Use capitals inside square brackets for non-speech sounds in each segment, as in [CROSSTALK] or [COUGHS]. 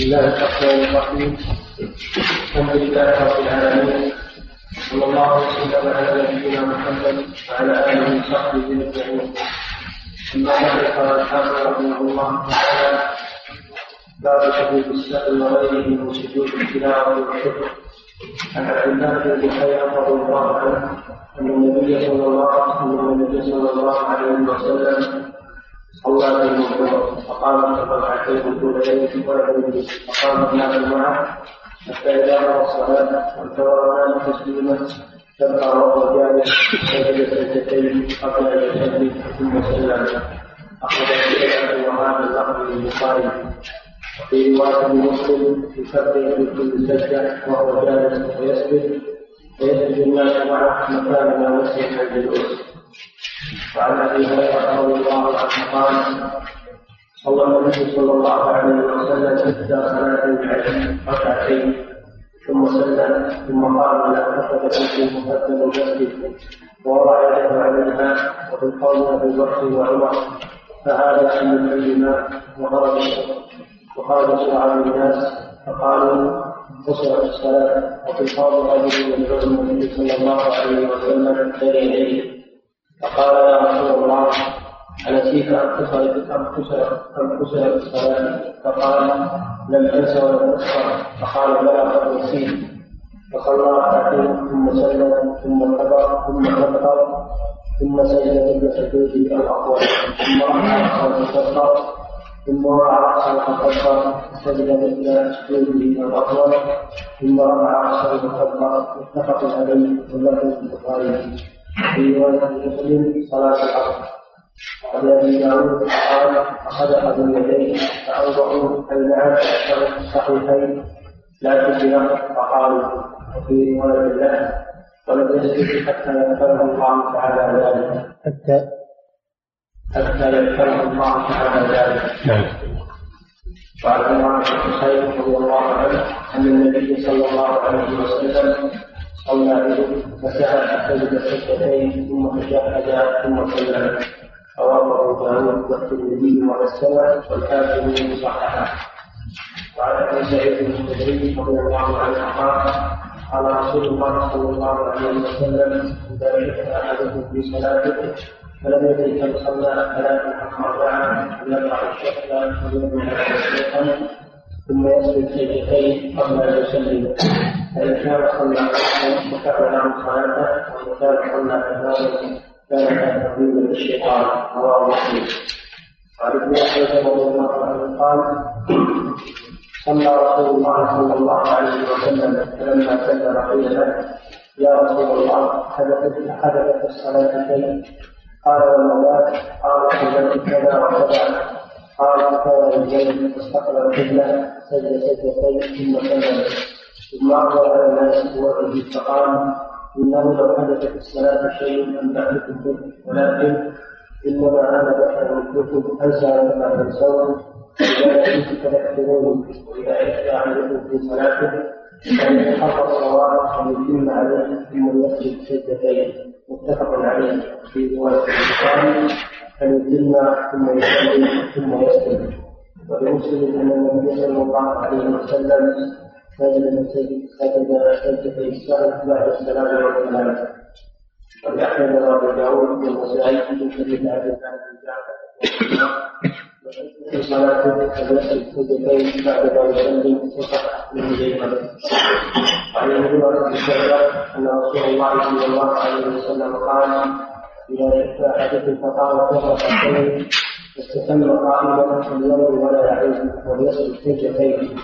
بسم الله الرحمن الرحيم. الحمد لله رب العالمين. صلى الله وسلم على نبينا محمد وعلى آله وصحبه أجمعين. أما بعد قال الحافظ رحمه الله تعالى باب سجود السهل وغيره من سجود التلاوة والشكر عن عبد الله بن بحيرة رضي الله عنه أن النبي صلى الله عليه وسلم صلى بين الظهر فقام في الركعتين الاوليين ولم فقام الناس معه حتى اذا مر الصلاه وانتظر الناس تسليما كبر وهو جالس سجد سجدتين قبل ان يسلم ثم سلم اخرج في وهذا اللفظ للبخاري وفي روايه مسلم يكبر في كل سجده وهو جالس ويسجد ويسجد الناس معه مكان ما نسي عند الجلوس وعن أبي هريرة رضي الله عنه قال صلى النبي صلى الله عليه وسلم احدى صلاتين ركعتين ثم سلم ثم قال لا كتب في مقدم المسجد ووضع يده عليها وفي القول ابي بكر وعمر فهذا ان الكلمات وخرج وخرج شعار الناس فقالوا قصرت الصلاة. وفي القول رجل يدعو النبي صلى الله عليه وسلم بين يديه فقال يا رسول الله أنسيت أن تصل أن تصل أن تصل الصلاة فقال لم أنس ولم أسخر فقال بلى قد نسيت. فصلى ركعتين ثم سلم ثم كبر ثم كبر ثم سجد مثل سجوده الأطول ثم رفع رأسه فكبر ثم وضع رأسه فكبر سجد مثل سجوده الأطول ثم رفع رأسه فكبر متفق عليه. واللفظ البخاري. في رواية مسلم صلاة العصر عن أبي داود قال أخذ أحد اليدين فأوضعوا النعم في الصحيحين لا تجرى فقالوا وفي رواية له ولم يسجد حتى يذكره الله تعالى ذلك حتى حتى يذكره الله تعالى ذلك نعم وعن عمران بن حسين رضي الله عنه أن النبي صلى الله عليه وسلم صلى به فسأل سجد سجدتين ثم تشهد ثم سلم رواه أبو داود والترمذي والسنة والحاكم صححه. وعن أبي سعيد الخدري رضي الله عنه قال قال رسول الله صلى الله عليه وسلم اذا شك أحدكم في صلاته فلم يدري كم صلى ثلاث ركعات فليقع الشك وليبني على ثم يسجد سجدتين قبل أن يسلم فإن كان صلى وكفى له صلاته وإن كان صلى كذلك كان تقريبا للشيطان رواه مسلم وعن ابن مسعود رضي الله عنه قال صلى رسول الله صلى الله عليه وسلم فلما سلم قيل له يا رسول الله حدثت حدثت الصلاة شيء قال وما ذاك قال صليت كذا وكذا قال كان الجنة فاستقبل القبلة سجد سجدتين ثم سلم ثم أقبل على الناس بوجهه فقال إنه لو حدث في الصلاة شيء لم أحدث به ولكن إنما أنا بشر مثلكم أنسى ولا تنسون إذا نسيت فذكروني وإذا أحدكم في صلاته فإن يتحقق الصواب فليتم عليه ثم يسجد سجدتين متفق عليه في رواية البخاري فليتم ثم يسلم ثم يسلم ولمسلم أن النبي صلى الله عليه وسلم سجد سجد سجدة السهل بعد السلام والسلام وبأحمد وأبي داود والنسائي في حديث عبد الله بن جعفر فليسجد سجدتين بعد ما يسلم وصح من جيبه وعن ابي بن ان رسول الله صلى الله عليه وسلم قال اذا شك احدكم فقال كفر ركعتين استتم قائما فلينظر ولا يعود وليسجد سجدتين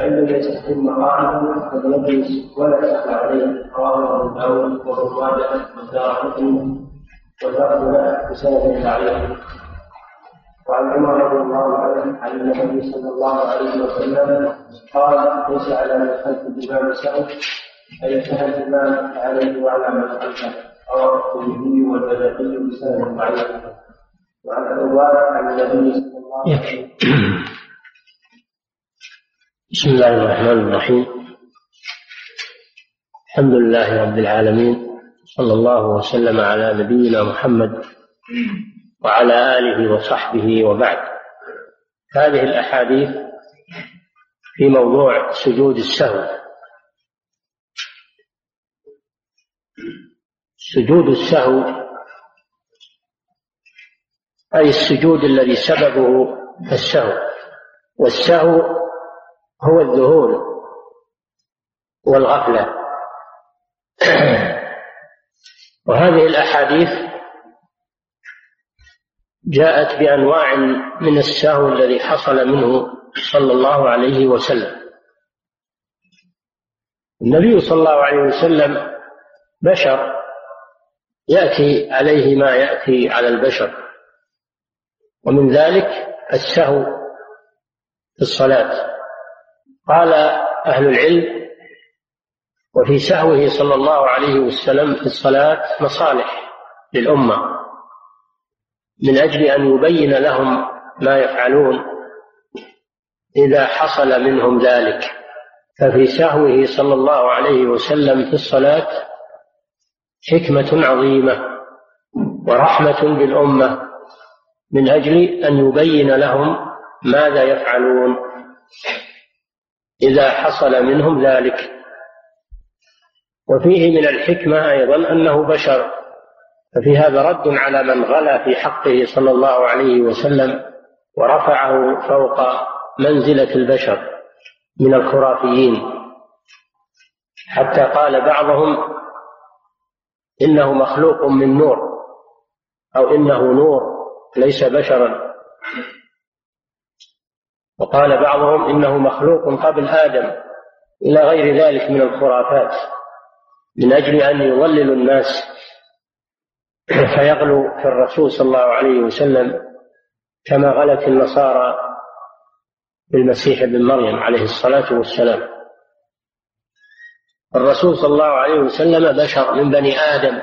فإن لم يستتم قائما فليجلس ولا يسأل عليه. رواه أبو داود وابن ماجه والدار قطني واللفظ له بسند وعن عمر رضي الله عنه عن النبي صلى الله عليه وسلم قال ليس على من خلف الإمام سهل أي سهل الإمام عليه وعلى من خلفه. رواه الترمذي والبيهقي بسند ضعيف. وعن أبي عن النبي صلى الله عليه وسلم بسم الله الرحمن الرحيم. الحمد لله رب العالمين. صلى الله وسلم على نبينا محمد وعلى آله وصحبه وبعد. هذه الأحاديث في موضوع سجود السهو. سجود السهو أي السجود الذي سببه السهو. والسهو هو الذهول والغفلة. [CLEARS THROAT] وهذه الأحاديث جاءت بأنواع من السهو الذي حصل منه صلى الله عليه وسلم. النبي صلى الله عليه وسلم بشر يأتي عليه ما يأتي على البشر. ومن ذلك السهو في الصلاة. قال أهل العلم وفي سهوه صلى الله عليه وسلم في الصلاة مصالح للأمة من أجل أن يبين لهم ما يفعلون إذا حصل منهم ذلك. ففي سهوه صلى الله عليه وسلم في الصلاة حكمة عظيمة ورحمة بالأمة من أجل أن يبين لهم ماذا يفعلون. إذا حصل منهم ذلك. وفيه من الحكمة أيضا أنه بشر. ففي هذا رد على من غلا في حقه صلى الله عليه وسلم ورفعه فوق منزلة البشر من الخرافيين. حتى قال بعضهم إنه مخلوق من نور أو إنه نور ليس بشرا. وقال بعضهم إنه مخلوق قبل آدم إلى غير ذلك من الخرافات من أجل أن يضللوا الناس فيغلو في الرسول صلى الله عليه وسلم كما غلت النصارى بالمسيح ابن مريم عليه الصلاة والسلام. الرسول صلى الله عليه وسلم بشر من بني آدم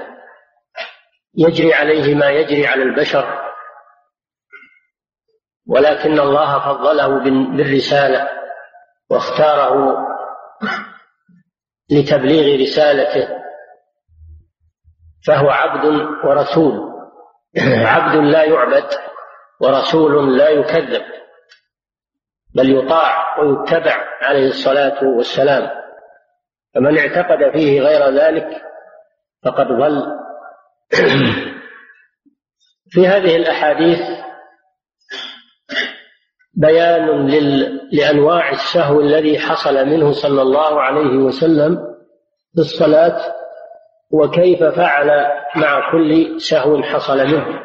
يجري عليه ما يجري على البشر ولكن الله فضله بالرسالة واختاره لتبليغ رسالته فهو عبد ورسول. عبد لا يعبد ورسول لا يكذب بل يطاع ويتبع عليه الصلاة والسلام. فمن اعتقد فيه غير ذلك فقد ضل. في هذه الأحاديث بيان لأنواع السهو الذي حصل منه صلى الله عليه وسلم في الصلاة وكيف فعل مع كل سهو حصل منه.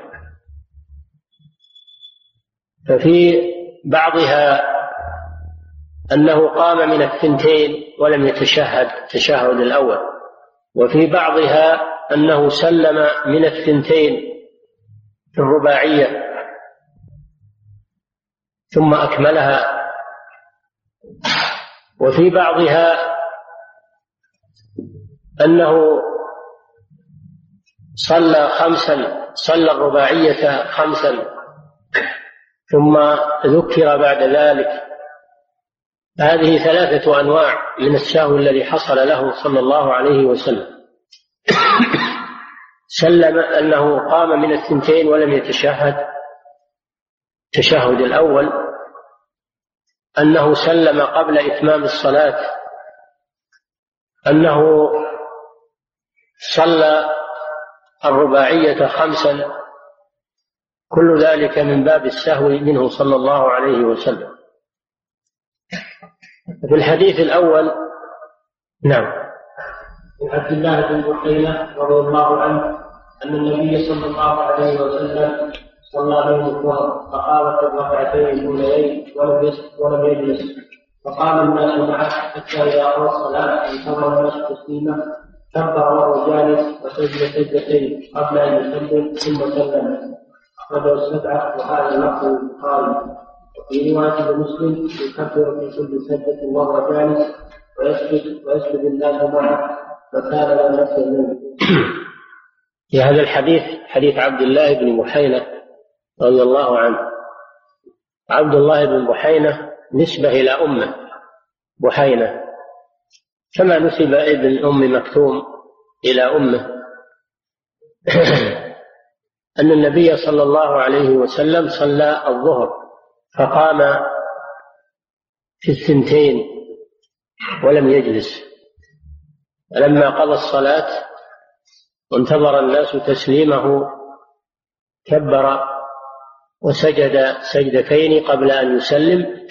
ففي بعضها أنه قام من الثنتين ولم يتشهد التشهد الأول وفي بعضها أنه سلم من الثنتين في الرباعية. ثم أكملها. وفي بعضها أنه صلى خمسا صلى الرباعية خمسا ثم ذكر بعد ذلك. هذه ثلاثة أنواع من السهو الذي حصل له صلى الله عليه وسلم. سلم أنه قام من الثنتين ولم يتشهد. التشهد الأول أنه سلم قبل إتمام الصلاة أنه صلى الرباعية خمسا كل ذلك من باب السهو منه صلى الله عليه وسلم. في الحديث الأول نعم. عن عبد الله بن بحينة رضي الله عنه أن النبي صلى الله عليه وسلم صلى بين الظهر فقام الركعتين الأوليين ولم ولم يجلس. فقام الناس معه حتى إذا قضى الصلاة انتظر الناس تسليمه كبر وهو جالس وسجد سجدتين قبل أن يسلم ثم سلم. أخرجه السبعة وهذا لفظ البخاري. وفي رواية مسلم يكبر في كل سجدة وهو جالس ويسجد ويسجد الناس معه فكان لا نفس في هذا الحديث حديث عبد الله بن محينة رضي الله عنه. عبد الله بن بحينة نسبة إلى أمة بحينة. كما نسب ابن أم مكتوم إلى أمه. [CLEARS THROAT] أن النبي صلى الله عليه وسلم صلى الظهر فقام في الثنتين ولم يجلس. فلما قضى الصلاة وانتظر الناس تسليمه كبر وسجد سجدتين قبل أن يسلم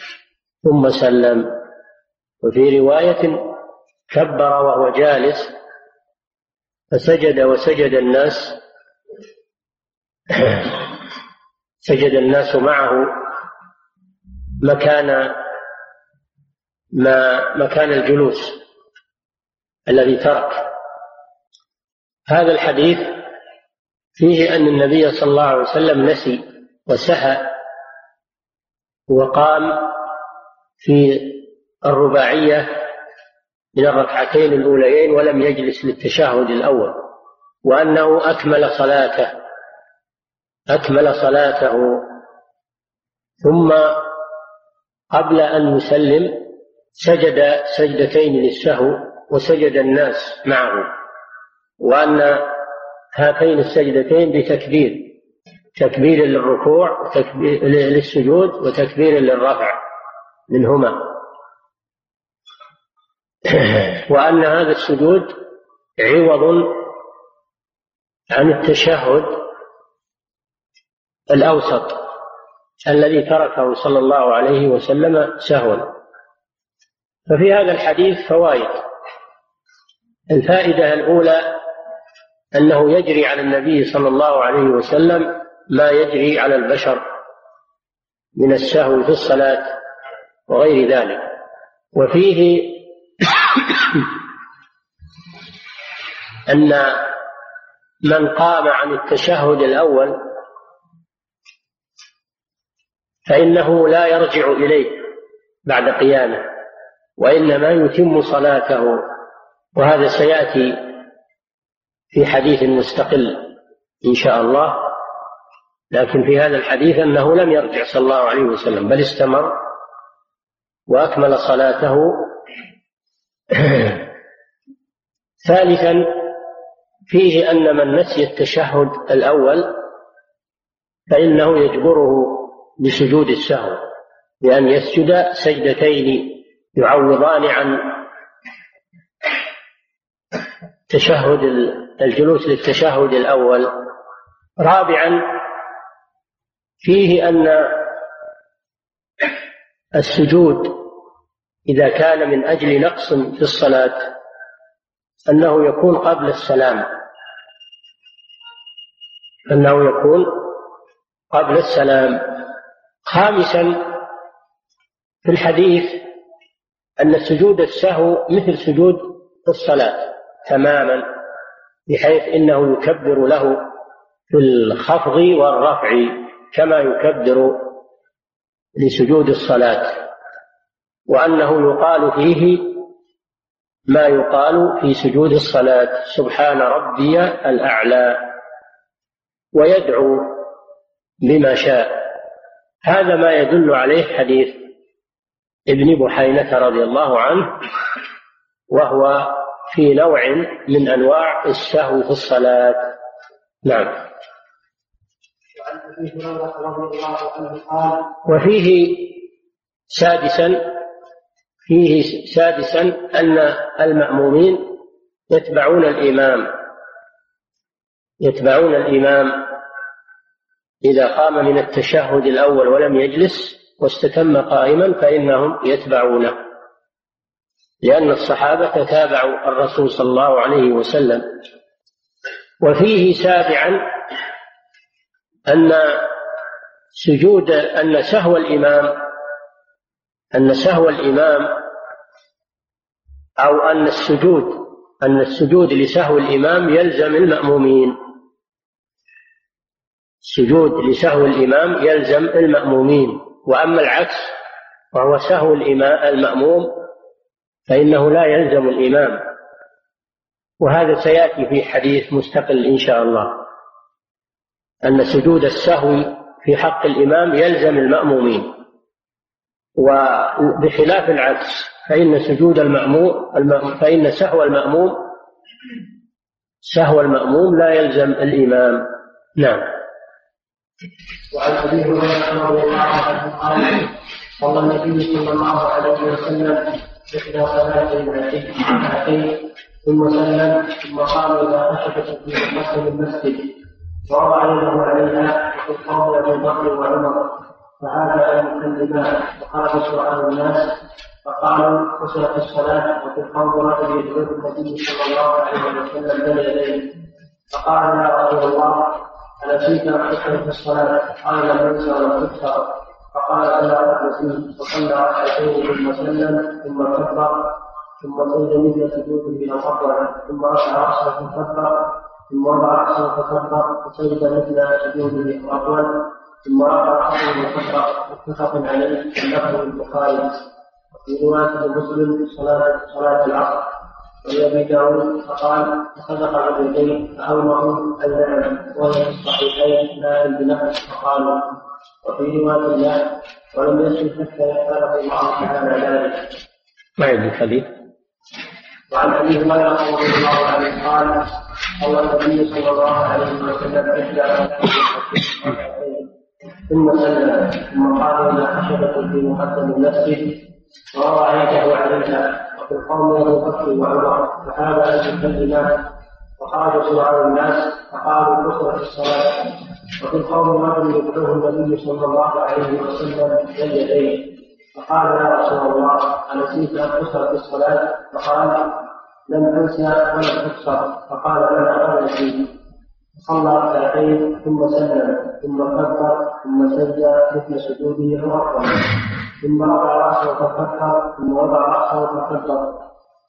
ثم سلم. وفي رواية كبر وهو جالس فسجد وسجد الناس سجد الناس معه. مكان ما مكان الجلوس الذي ترك. هذا الحديث فيه أن النبي صلى الله عليه وسلم نسي. وسهى وقام في الرباعية من الركعتين الأوليين ولم يجلس للتشهد الأول وأنه أكمل صلاته أكمل صلاته. ثم قبل أن يسلم سجد سجدتين للسهو وسجد الناس معه وأن هاتين السجدتين بتكبير. تكبير للركوع وتكبير للسجود وتكبير للرفع منهما. [CLEARS THROAT] وأن هذا السجود عوض عن التشهد الأوسط الذي تركه صلى الله عليه وسلم سهوا. ففي هذا الحديث فوائد. الفائدة الأولى أنه يجري على النبي صلى الله عليه وسلم ما يجري على البشر من السهو في الصلاة وغير ذلك. وفيه [COUGHS] أن من قام عن التشهد الأول فإنه لا يرجع إليه بعد قيامه وإنما يتم صلاته. وهذا سيأتي في حديث مستقل إن شاء الله. لكن في هذا الحديث أنه لم يرجع صلى الله عليه وسلم بل استمر وأكمل صلاته. [CLEARS THROAT] ثالثا فيه أن من نسي التشهد الأول فإنه يجبره بسجود السهو بأن يسجد سجدتين يعوضان عن تشهد الجلوس للتشهد الأول. رابعا فيه أن السجود إذا كان من أجل نقص في الصلاة أنه يكون قبل السلام. أنه يكون قبل السلام. خامسا في الحديث أن سجود السهو مثل سجود الصلاة تماما بحيث إنه يكبر له في الخفض والرفع. كما يكبر لسجود الصلاة وأنه يقال فيه ما يقال في سجود الصلاة سبحان ربي الأعلى ويدعو بما شاء. هذا ما يدل عليه حديث ابن بحينة رضي الله عنه وهو في نوع من أنواع السهو في الصلاة. نعم. وفيه سادسا فيه سادسا أن المأمومين يتبعون الإمام. يتبعون الإمام إذا قام من التشهد الأول ولم يجلس واستتم قائما فإنهم يتبعونه. لأن الصحابة تابعوا الرسول صلى الله عليه وسلم. وفيه سابعا أن سجود أن سهو الإمام أن سهو الإمام أو أن السجود أن السجود لسهو الإمام يلزم المأمومين. السجود لسهو الإمام يلزم المأمومين. وأما العكس وهو سهو الإمام المأموم فإنه لا يلزم الإمام. وهذا سيأتي في حديث مستقل إن شاء الله. أن سجود السهو في حق الإمام يلزم المأمومين. وبخلاف العكس فإن سجود المأموم فإن سهو المأموم سهو المأموم لا يلزم الإمام. نعم. وعن أبي هريرة رضي الله عنه قال صلى النبي صلى الله عليه وسلم إحدى صلاتي ركعتين ثم سلم ثم قام إلى خشبة في المسجد. ووضع يده عليها القوم أبو بكر وعمر. فهذا أن يكلمان وخرج سؤال الناس. فقالوا كسرت الصلاة وفي القوم رجل يدعو النبي صلى الله عليه وسلم بين يديه. فقال يا رسول الله أنسيت أن تكسر الصلاة؟ قال لم انسى ولم تكسر فقال ألا قد نسيت فصلى ركعتين ثم سلم ثم كبر ثم سجد مثل سجوده الأول ثم رفع رأسه فكبر. ثم وضع رأسه فكبر وسجد مثل سجوده الأول ثم رفع رأسه وكبر متفق عليه لفظ البخاري وفي رواية مسلم صلاه صلاة العصر ولأبي داود فقال فصدق عبدين فأومروا أن نعم وهي في الصحيحين لا بنفس فقالوا وفي رواية لا ولم يسجد حتى يختاره الله تعالى ذلك. ما يدري الحديث. وعن أبي هريرة رضي الله عنه قال صلى النبي صلى الله عليه وسلم إحدى ثم سلم ثم قال إلى خشبه في مقدم المسجد ووضع يده عليها وفي القوم أبو بكر وعمر. فهذا ان يكلمان وخرج سرعان الناس فقالوا كثرت الصلاة. وفي القوم رجل يدعوه النبي صلى الله عليه وسلم بين يديه. فقال يا رسول الله أنسيت أن تكسر الصلاة؟ فقال لم أنسى ولم تكسر فقال بلى أنا نسيت صلى ركعتين ثم سلم ثم كبر ثم سجد مثل سجوده أو ثم رفع رأسه فكبر ثم وضع رأسه فكبر.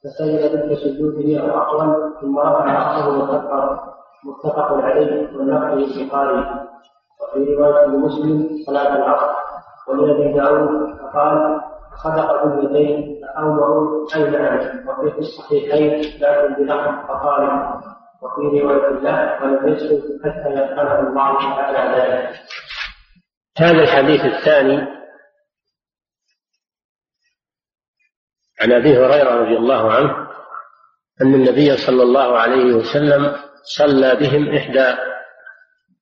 فسجد مثل سجوده أو أطول ثم رفع رأسه وكبر. متفق عليه واللفظ للبخاري وفي رواية لمسلم صلاة العصر. ولأبي داود فقال صدق باليدين فأومروا أي نعم وفي الصحيحين لكن بلحظ فقال وفي رواية الله ولم حتى يدخله الله تعالى ذلك. هذا الحديث الثاني عن أبي هريرة رضي الله عنه أن النبي صلى الله عليه وسلم صلى بهم إحدى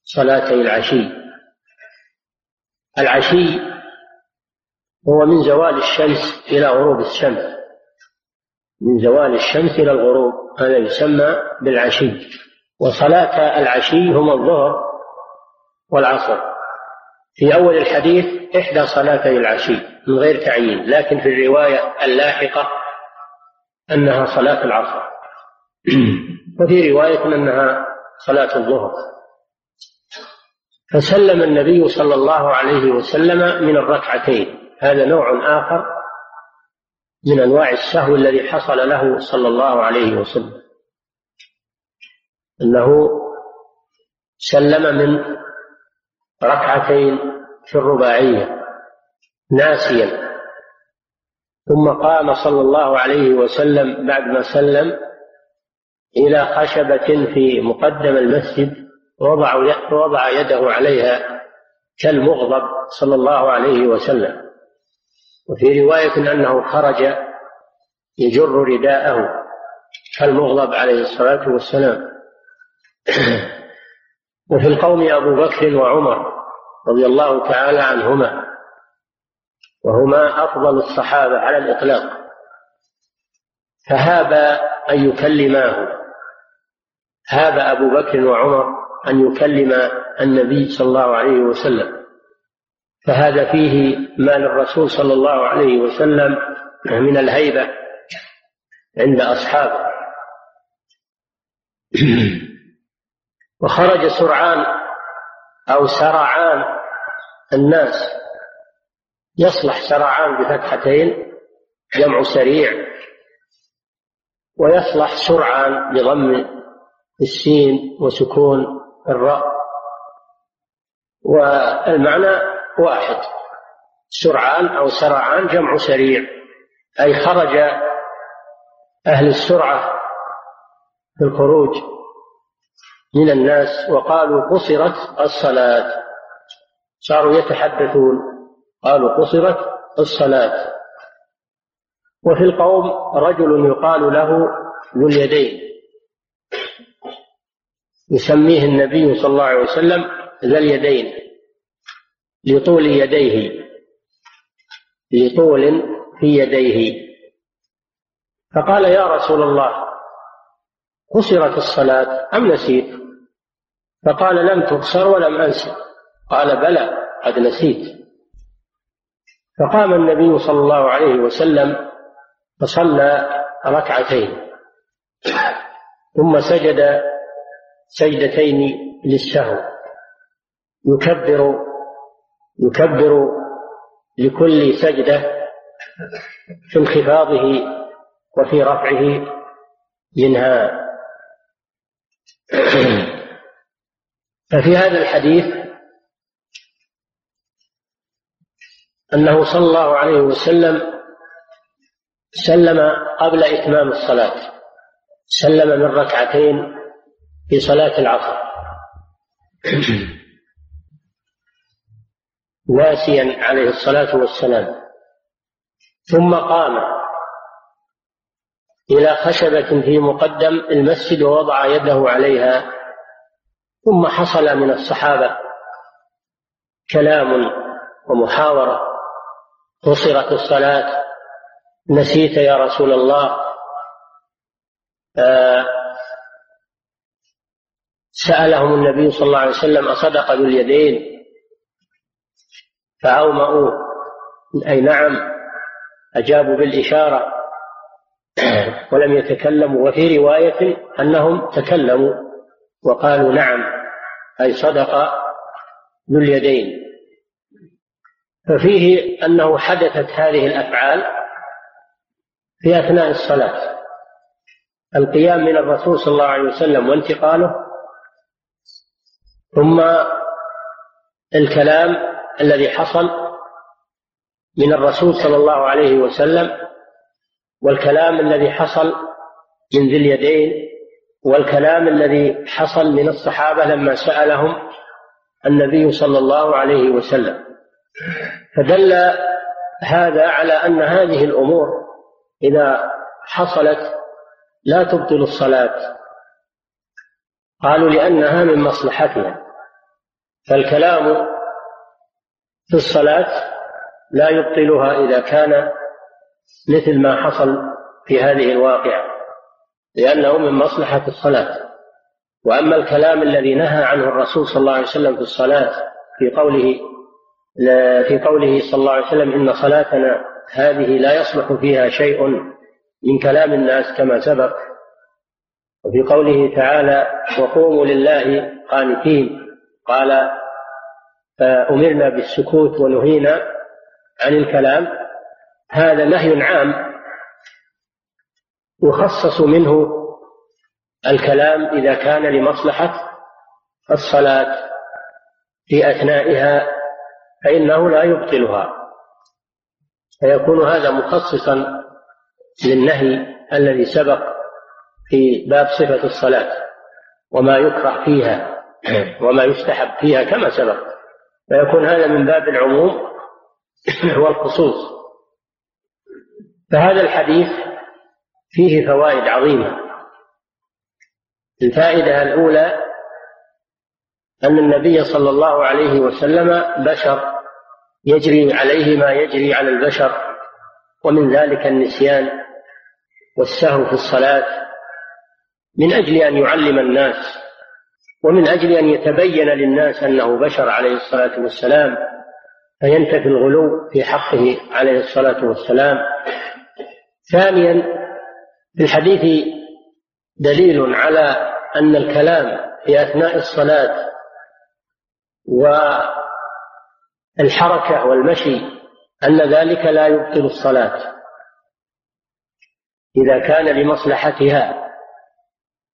صلاتي العشي العشي هو من زوال الشمس إلى غروب الشمس من زوال الشمس إلى الغروب هذا يسمى بالعشي. وصلاة العشي هما الظهر والعصر. في أول الحديث إحدى صلاتي العشي من غير تعيين لكن في الرواية اللاحقة أنها صلاة العصر. [CLEARS THROAT] وفي رواية أنها صلاة الظهر. فسلم النبي صلى الله عليه وسلم من الركعتين. هذا نوع آخر من أنواع السهو الذي حصل له صلى الله عليه وسلم. أنه سلم من ركعتين في الرباعية ناسيا ثم قام صلى الله عليه وسلم بعد ما سلم إلى خشبة في مقدم المسجد وضع يده عليها كالمغضب صلى الله عليه وسلم. وفي رواية أنه خرج يجر رداءه كالمغضب عليه الصلاة والسلام. [CLEARS THROAT] وفي القوم أبو بكر وعمر رضي الله تعالى عنهما وهما أفضل الصحابة على الإطلاق. فهابا أن يكلماه هاب أبو بكر وعمر أن يكلم النبي صلى الله عليه وسلم. فهذا فيه ما للرسول صلى الله عليه وسلم من الهيبة عند أصحابه. [CLEARS THROAT] وخرج سرعان أو سرعان الناس. يصلح سرعان بفتحتين جمع سريع. ويصلح سرعان بضم السين وسكون الراء. والمعنى واحد. سرعان أو سرعان جمع سريع. أي خرج أهل السرعة في الخروج من الناس وقالوا قصرت الصلاة. صاروا يتحدثون. قالوا قصرت الصلاة. وفي القوم رجل يقال له ذو اليدين. يسميه النبي صلى الله عليه وسلم ذا اليدين. لطول يديه. لطول في يديه. فقال يا رسول الله قصرت الصلاة أم نسيت؟ فقال لم تقصر ولم أنسى. قال بلى قد نسيت. فقام النبي صلى الله عليه وسلم فصلى ركعتين. ثم سجد سجدتين للسهو يكبر يكبر لكل سجدة في انخفاضه وفي رفعه منها. ففي هذا الحديث أنه صلى الله عليه وسلم سلم قبل إتمام الصلاة سلم من ركعتين في صلاة العصر. ناسيا عليه الصلاة والسلام. ثم قام إلى خشبة في مقدم المسجد ووضع يده عليها ثم حصل من الصحابة كلام ومحاورة. قصرت الصلاة نسيت يا رسول الله. آه سألهم النبي صلى الله عليه وسلم أصدق ذو اليدين؟ فأومأوا. أي نعم أجابوا بالإشارة. [CLEARS THROAT] ولم يتكلموا. وفي رواية أنهم تكلموا وقالوا نعم أي صدق ذو اليدين. ففيه أنه حدثت هذه الأفعال في أثناء الصلاة. القيام من الرسول صلى الله عليه وسلم وانتقاله ثم الكلام الذي حصل من الرسول صلى الله عليه وسلم والكلام الذي حصل من ذي اليدين والكلام الذي حصل من الصحابة لما سألهم النبي صلى الله عليه وسلم. فدل هذا على أن هذه الأمور إذا حصلت لا تبطل الصلاة. قالوا لأنها من مصلحتها فالكلام في الصلاة لا يبطلها إذا كان مثل ما حصل في هذه الواقعة لأنه من مصلحة الصلاة. وأما الكلام الذي نهى عنه الرسول صلى الله عليه وسلم في الصلاة في قوله في قوله صلى الله عليه وسلم إن صلاتنا هذه لا يصلح فيها شيء من كلام الناس كما سبق. وفي قوله تعالى وقوموا لله قانتين قال فأمرنا بالسكوت ونهينا عن الكلام. هذا نهي عام يخصص منه الكلام إذا كان لمصلحة الصلاة في أثنائها فإنه لا يبطلها. فيكون هذا مخصصا للنهي الذي سبق في باب صفة الصلاة وما يكره فيها وما يستحب فيها كما سبق. فيكون هذا من باب العموم والخصوص فهذا الحديث فيه فوائد عظيمة. الفائدة الأولى أن النبي صلى الله عليه وسلم بشر يجري عليه ما يجري على البشر ومن ذلك النسيان والسهو في الصلاة من أجل أن يعلم الناس. ومن أجل أن يتبين للناس أنه بشر عليه الصلاة والسلام فينتفي الغلو في حقه عليه الصلاة والسلام. ثانيا في الحديث دليل على أن الكلام في أثناء الصلاة والحركة والمشي أن ذلك لا يبطل الصلاة إذا كان لمصلحتها.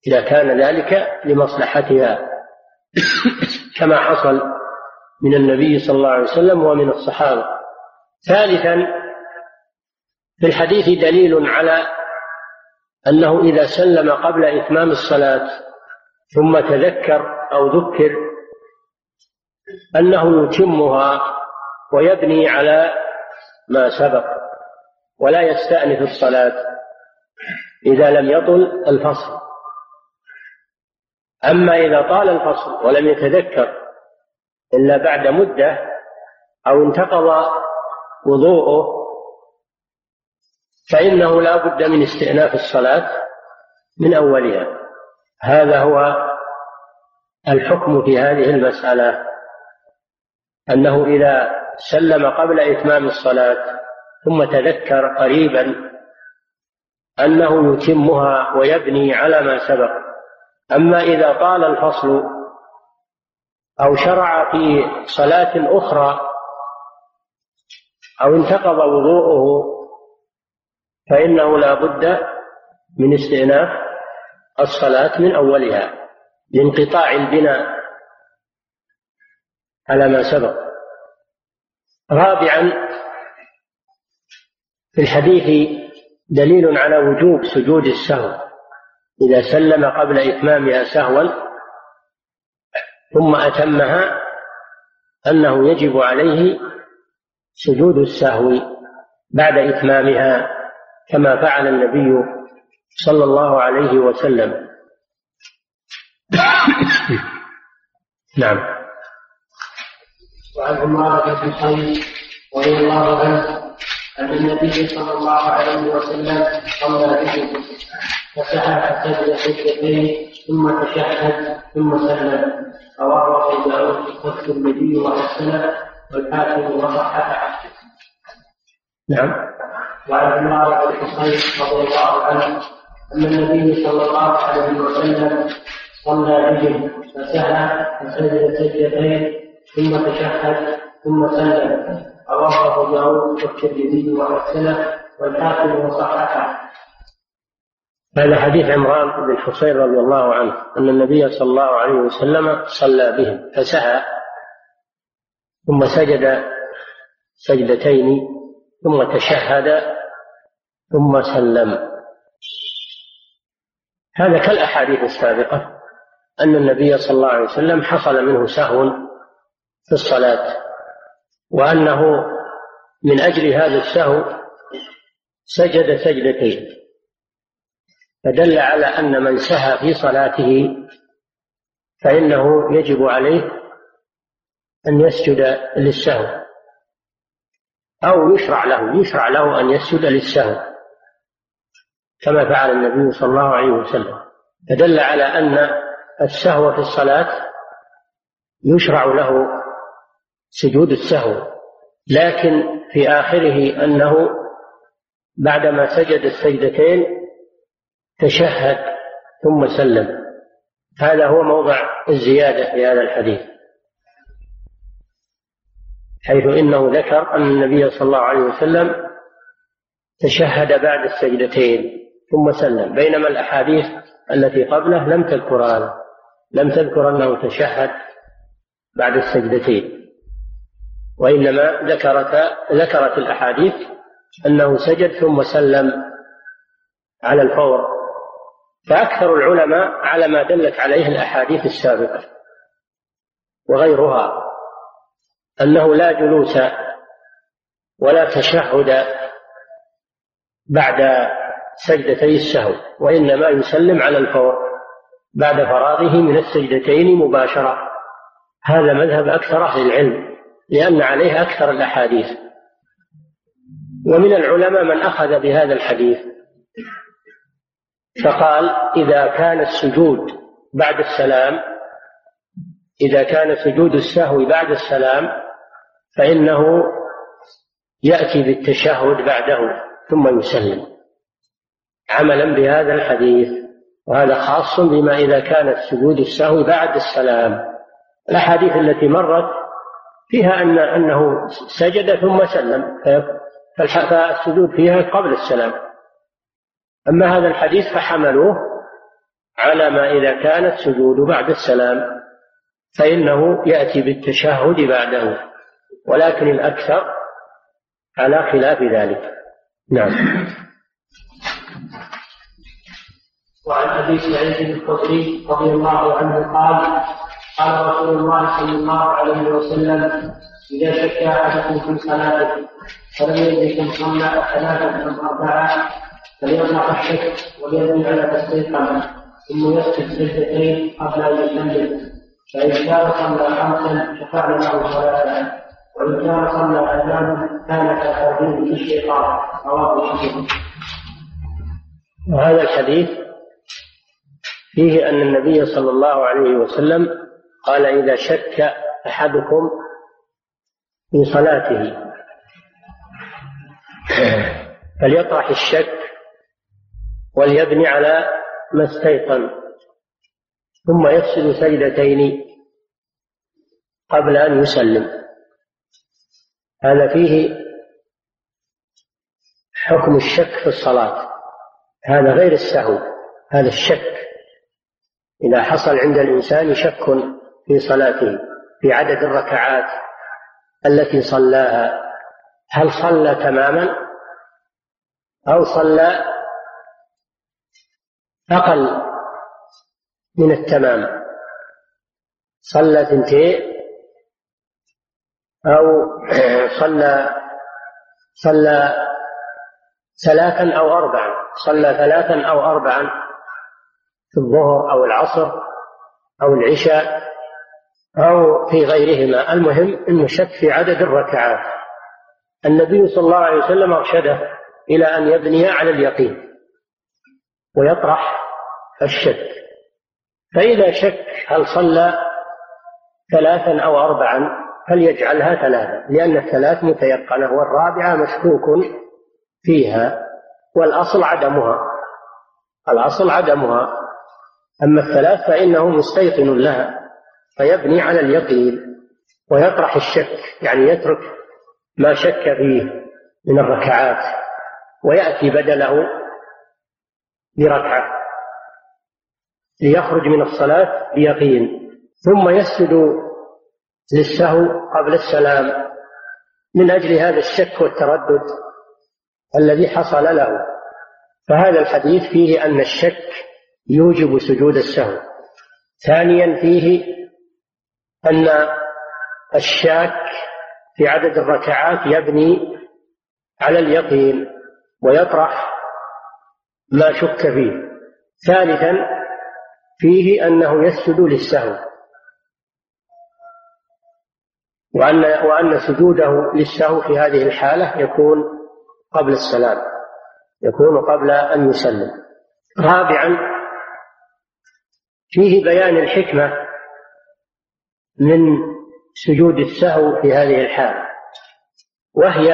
إذا كان ذلك لمصلحتها. كما حصل من النبي صلى الله عليه وسلم ومن الصحابة. ثالثا في الحديث دليل على أنه إذا سلم قبل إتمام الصلاة ثم تذكر أو ذكر أنه يتمها ويبني على ما سبق ولا يستأنف الصلاة إذا لم يطل الفصل. أما إذا طال الفصل ولم يتذكر إلا بعد مدة أو انتقض وضوءه فإنه لا بد من استئناف الصلاة من أولها. هذا هو الحكم في هذه المسألة أنه إذا سلم قبل إتمام الصلاة ثم تذكر قريبا أنه يتمها ويبني على ما سبق. أما إذا طال الفصل أو شرع في صلاة أخرى أو انتقض وضوءه فإنه لا بد من استئناف الصلاة من أولها لانقطاع البناء على ما سبق. رابعا في الحديث دليل على وجوب سجود السهو. إذا سلم قبل إتمامها سهوا ثم أتمها أنه يجب عليه سجود السهو بعد إتمامها كما فعل النبي صلى الله عليه وسلم. نعم. وعن عمارة بن قيس رضي الله عنه أن النبي صلى الله عليه وسلم صلى بهم فسحب سجد سجدتين ثم تشهد ثم سلم رواه أبو داود والترمذي وحسنه والحاكم وصححه. نعم. وعن عمارة بن حصين رضي الله عنه أن النبي صلى الله عليه وسلم صلى بهم فسهى فسجد سجدتين ثم تشهد ثم سلم رواه أبو داود والترمذي وحسنه والحاكم وصححه. هذا حديث عمران بن حصين رضي الله عنه أن النبي صلى الله عليه وسلم صلى بهم فسعى ثم سجد سجدتين ثم تشهد ثم سلم. هذا كالأحاديث السابقة أن النبي صلى الله عليه وسلم حصل منه سهو في الصلاة وأنه من أجل هذا السهو سجد سجدتين. فدل على أن من سهى في صلاته فإنه يجب عليه أن يسجد للسهو أو يشرع له يشرع له أن يسجد للسهو كما فعل النبي صلى الله عليه وسلم. فدل على أن السهو في الصلاة يشرع له سجود السهو لكن في آخره أنه بعدما سجد السجدتين تشهد ثم سلم. هذا هو موضع الزيادة في هذا الحديث. حيث إنه ذكر أن النبي صلى الله عليه وسلم تشهد بعد السجدتين ثم سلم. بينما الأحاديث التي قبله لم تذكر هذا لم تذكر أنه تشهد بعد السجدتين. وإنما ذكرت ذكرت الأحاديث أنه سجد ثم سلم على الفور. فأكثر العلماء على ما دلت عليه الأحاديث السابقة وغيرها أنه لا جلوس ولا تشهد بعد سجدتي السهو وإنما يسلم على الفور بعد فراغه من السجدتين مباشرة. هذا مذهب أكثر أهل العلم لأن عليه أكثر الأحاديث. ومن العلماء من أخذ بهذا الحديث. فقال إذا كان السجود بعد السلام إذا كان سجود السهو بعد السلام فإنه يأتي بالتشهد بعده ثم يسلم. عملا بهذا الحديث وهذا خاص بما إذا كان سجود السهو بعد السلام. الأحاديث التي مرت فيها أن أنه سجد ثم سلم فالسجود فيها قبل السلام. أما هذا الحديث فحملوه على ما إذا كان السجود بعد السلام فإنه يأتي بالتشهد بعده ولكن الأكثر على خلاف ذلك. نعم. وعن أبي سعيد الخدري رضي الله عنه قال قال رسول الله صلى الله عليه وسلم إذا شك أحدكم في صلاته فلم يجد كم صلى ثلاثة أم أربعة فليطلق الشك وليبني على تستيقن ثم يسجد سجدتين قبل أن يسلم فإن كان صلى خمسا شفعنا له صلاة وإن كان صلى أذانا كان كترديد الشيطان رواه مسلم. وهذا الحديث فيه أن النبي صلى الله عليه وسلم قال إذا شك أحدكم في صلاته [COUGHS] فليطرح الشك وليبني على ما استيقن ثم يفسد سجدتين قبل أن يسلم. هذا فيه حكم الشك في الصلاة. هذا غير السهو هذا الشك. إذا حصل عند الإنسان شك في صلاته في عدد الركعات التي صلاها هل صلى تماما أو صلى أقل من التمام. صلى ثنتين أو [CLEARS THROAT] صلى صلى ثلاثا أو أربعا. صلى ثلاثا أو أربعا في الظهر أو العصر أو العشاء أو في غيرهما. المهم أنه شك في عدد الركعات. النبي صلى الله عليه وسلم أرشده إلى أن يبني على اليقين. ويطرح الشك. فإذا شك هل صلى ثلاثا أو أربعا فليجعلها ثلاثة لأن الثلاث متيقنة والرابعة مشكوك فيها والأصل عدمها. الأصل عدمها. أما الثلاث فإنه مستيقن لها فيبني على اليقين ويطرح الشك يعني يترك ما شك فيه من الركعات ويأتي بدله بركعة ليخرج من الصلاة بيقين ثم يسجد للسهو قبل السلام. من أجل هذا الشك والتردد الذي حصل له. فهذا الحديث فيه أن الشك يوجب سجود السهو. ثانيا فيه أن الشاك في عدد الركعات يبني على اليقين ويطرح ما شك فيه. ثالثا فيه أنه يسجد للسهو. وأن وأن سجوده للسهو في هذه الحالة يكون قبل السلام يكون قبل أن يسلم. رابعا فيه بيان الحكمة من سجود السهو في هذه الحالة. وهي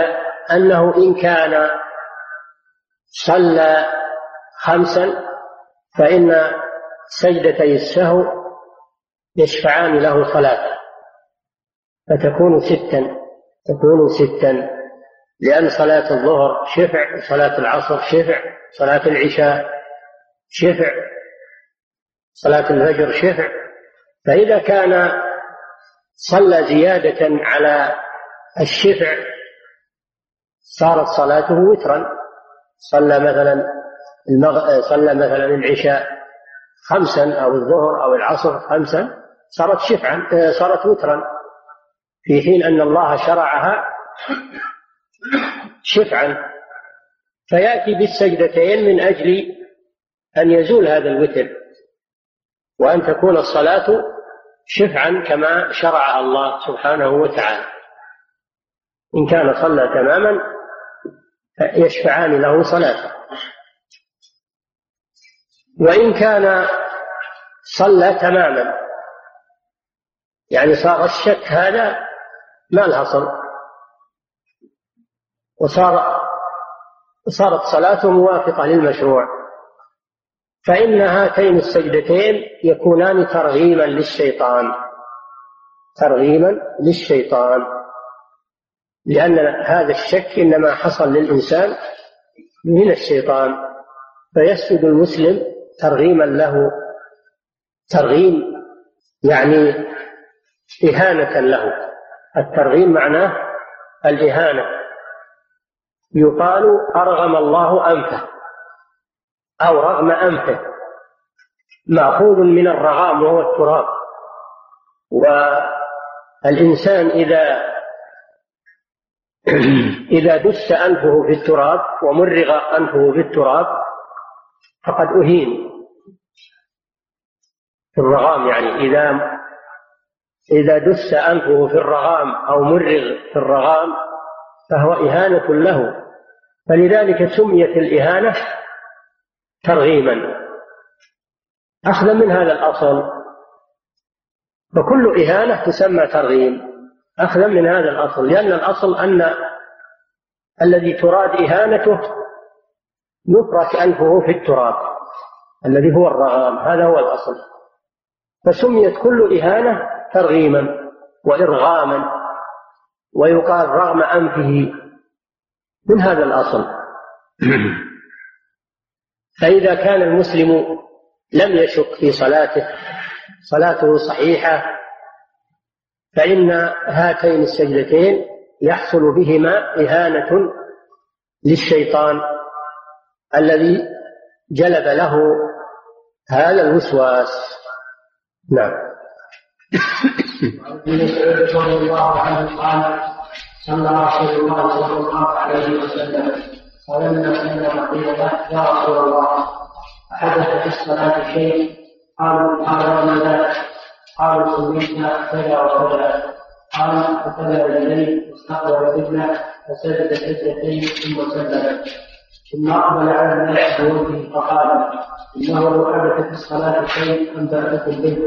أنه إن كان صلى خمسا فإن سجدتي السهو يشفعان له صلاة فتكون ستا تكون ستا لأن صلاة الظهر شفع صلاة العصر شفع صلاة العشاء شفع صلاة الفجر شفع فإذا كان صلى زيادة على الشفع صارت صلاته وترا صلى مثلا المغ... صلى مثلا العشاء خمسا أو الظهر أو العصر خمسا صارت شفعا صارت وترا في حين أن الله شرعها شفعا. فيأتي بالسجدتين من أجل أن يزول هذا الوتر وأن تكون الصلاة شفعا كما شرعها الله سبحانه وتعالى. إن كان صلى تماما يشفعان له صلاته وإن كان صلى تماما يعني صار الشك هذا ما لها صل وصار صارت صلاته موافقة للمشروع. فإن هاتين السجدتين يكونان ترغيما للشيطان. ترغيما للشيطان. لأن هذا الشك إنما حصل للإنسان من الشيطان. فيسجد المسلم ترغيما له ترغيم يعني إهانة له. الترغيم معناه الإهانة. يقال أرغم الله أنفه أو رغم أنفه. مأخوذ من الرغام وهو التراب. والإنسان إذا [CLEARS THROAT] إذا دس أنفه في التراب ومرغ أنفه في التراب فقد أهين في الرغام يعني. إذا إذا دس أنفه في الرغام أو مرغ في الرغام فهو إهانة له. فلذلك سميت الإهانة ترغيما. أخذا من هذا الأصل. فكل إهانة تسمى ترغيم. أخذا من هذا الأصل. لأن الأصل أن الذي تراد إهانته يفرك أنفه في التراب الذي هو الرغام هذا هو الأصل. فسميت كل إهانة ترغيما وإرغاما ويقال رغم أنفه من هذا الأصل. [CLEARS THROAT] فإذا كان المسلم لم يشك في صلاته صلاته صحيحة فإن هاتين السجدتين يحصل بهما إهانة للشيطان. الذي جلب له هذا الوسواس. نعم. ابن مسعود رضي الله عنه قال صلى رسول الله صلى الله عليه وسلم. فلما سلم قيل له يا رسول الله أحدث في الصلاة شيء قالوا قال وما ذاك قالوا سميتنا كذا وكذا قال فكذا اليه واستقبل القبلة فسجد سجدتين ثم سلم ثم أقبل على الناس بوجهه فقال إنه لو حدث في الصلاة شيء أنبأتكم به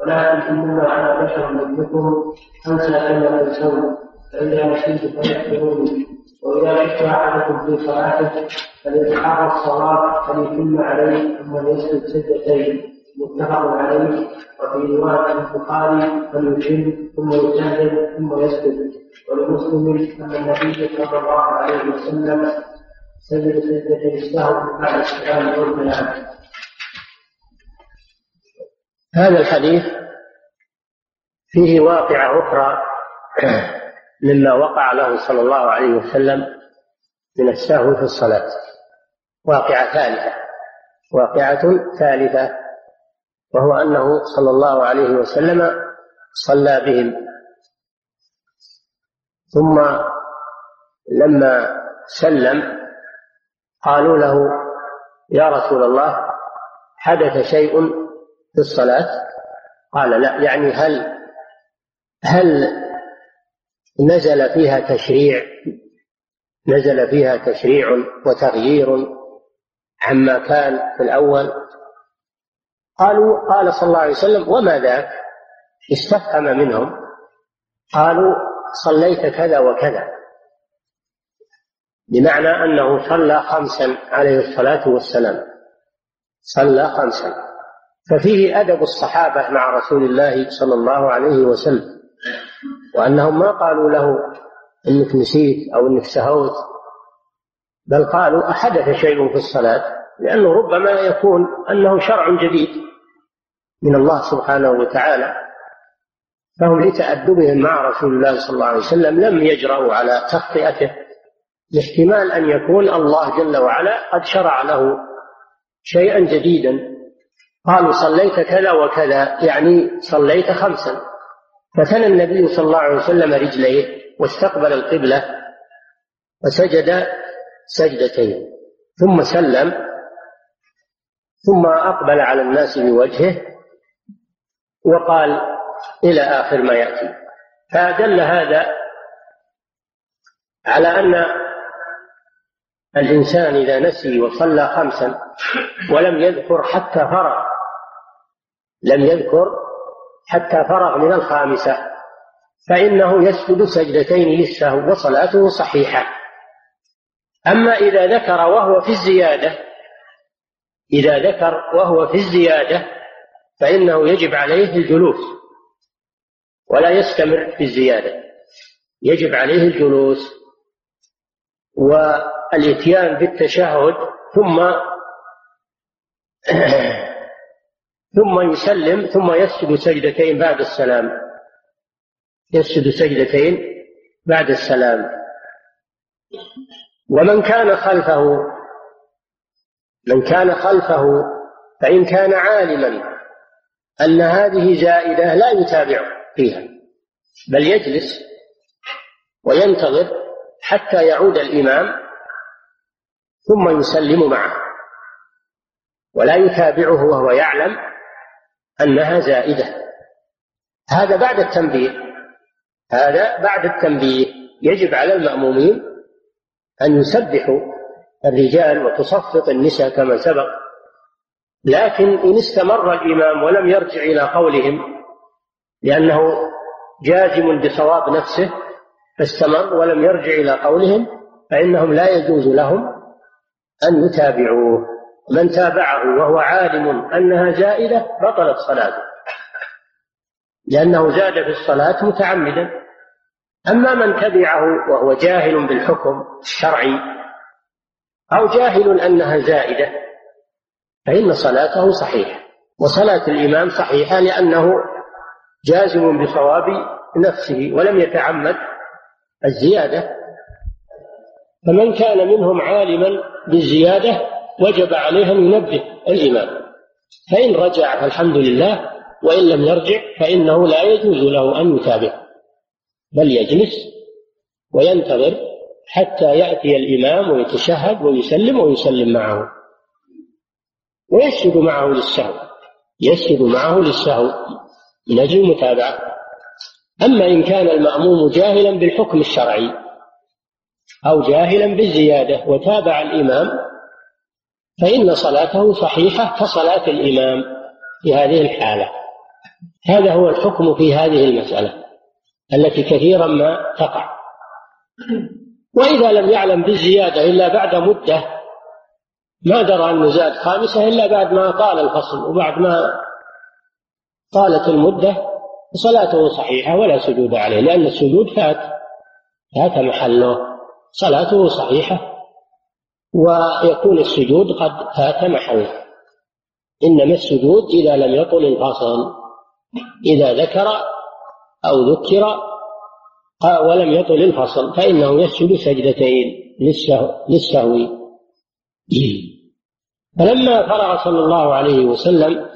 ولكن إنما أنا بشر مثلكم أنسى كما تنسون. فإذا نسيت فاذكروني وإذا شك أحدكم في صلاته فليتحرى الصواب فليتم عليه ثم يسجد سجدتين. متفق عليه. وفي رواية البخاري فليتم ثم يسجد ثم يسجد. ولمسلم أن النبي صلى الله عليه وسلم بعد هذا الحديث فيه واقعة أخرى مما وقع له صلى الله عليه وسلم من السهو في الصلاة. واقعة ثالثة. واقعة ثالثة وهو أنه صلى الله عليه وسلم صلى بهم. ثم لما سلم قالوا له يا رسول الله حدث شيء في الصلاة؟ قال لا يعني هل هل نزل فيها تشريع نزل فيها تشريع وتغيير عما كان في الأول؟ قالوا قال صلى الله عليه وسلم وما ذاك؟ استفهم منهم. قالوا صليت كذا وكذا. بمعنى أنه صلى خمسا عليه الصلاة والسلام. صلى خمسا. ففيه أدب الصحابة مع رسول الله صلى الله عليه وسلم وأنهم ما قالوا له إنك نسيت أو إنك سهوت بل قالوا أحدث شيء في الصلاة لأنه ربما يكون أنه شرع جديد من الله سبحانه وتعالى. فهم لتأدبهم مع رسول الله صلى الله عليه وسلم لم يجرؤوا على تخطئته. لاحتمال أن يكون الله جل وعلا قد شرع له شيئا جديدا. قالوا صليت كذا وكذا يعني صليت خمسا. فثنى النبي صلى الله عليه وسلم رجليه واستقبل القبلة وسجد سجدتين ثم سلم ثم أقبل على الناس بوجهه وقال إلى آخر ما يأتي. فدل هذا على أن الإنسان إذا نسي وصلى خمسا ولم يذكر حتى فرغ لم يذكر حتى فرغ من الخامسة فإنه يسجد سجدتين للسهو وصلاته صحيحة. أما إذا ذكر وهو في الزيادة إذا ذكر وهو في الزيادة فإنه يجب عليه الجلوس ولا يستمر في الزيادة يجب عليه الجلوس. والاتيان بالتشهد ثم [CLEARS THROAT] ثم يسلم ثم يسجد سجدتين بعد السلام. يسجد سجدتين بعد السلام. ومن كان خلفه من كان خلفه فإن كان عالما أن هذه زائدة لا يتابع فيها بل يجلس وينتظر حتى يعود الإمام ثم يسلم معه. ولا يتابعه وهو يعلم أنها زائدة. هذا بعد التنبيه. هذا بعد التنبيه. يجب على المأمومين أن يسبحوا الرجال وتصفق النساء كما سبق. لكن إن استمر الإمام ولم يرجع إلى قولهم لأنه جازم بصواب نفسه فاستمر ولم يرجع إلى قولهم فإنهم لا يجوز لهم أن يتابعوه. من تابعه وهو عالم أنها زائدة بطلت صلاته. لأنه زاد في الصلاة متعمدا. أما من تبعه وهو جاهل بالحكم الشرعي أو جاهل أنها زائدة فإن صلاته صحيحة. وصلاة الإمام صحيحة لأنه جازم بصواب نفسه ولم يتعمد الزيادة. فمن كان منهم عالما بالزيادة وجب عليه أن ينبه الإمام. فإن رجع فالحمد لله وإن لم يرجع فإنه لا يجوز له أن يتابع. بل يجلس وينتظر حتى يأتي الإمام ويتشهد ويسلم ويسلم معه. ويسجد معه للسهو. يسجد معه للسهو. من أجل المتابعة. أما إن كان المأموم جاهلا بالحكم الشرعي أو جاهلا بالزيادة وتابع الإمام فإن صلاته صحيحة كصلاة الإمام في هذه الحالة. هذا هو الحكم في هذه المسألة التي كثيرا ما تقع. وإذا لم يعلم بالزيادة إلا بعد مدة ما درى أنه زاد خامسة إلا بعد ما طال الفصل وبعد ما طالت المدة صلاته صحيحة ولا سجود عليه لأن السجود فات فات محله. صلاته صحيحة ويكون السجود قد فات محله. إنما السجود إذا لم يطل الفصل إذا ذكر أو ذكر ولم يطل الفصل فإنه يسجد سجدتين للسهو, للسهو. فلما فرغ صلى الله عليه وسلم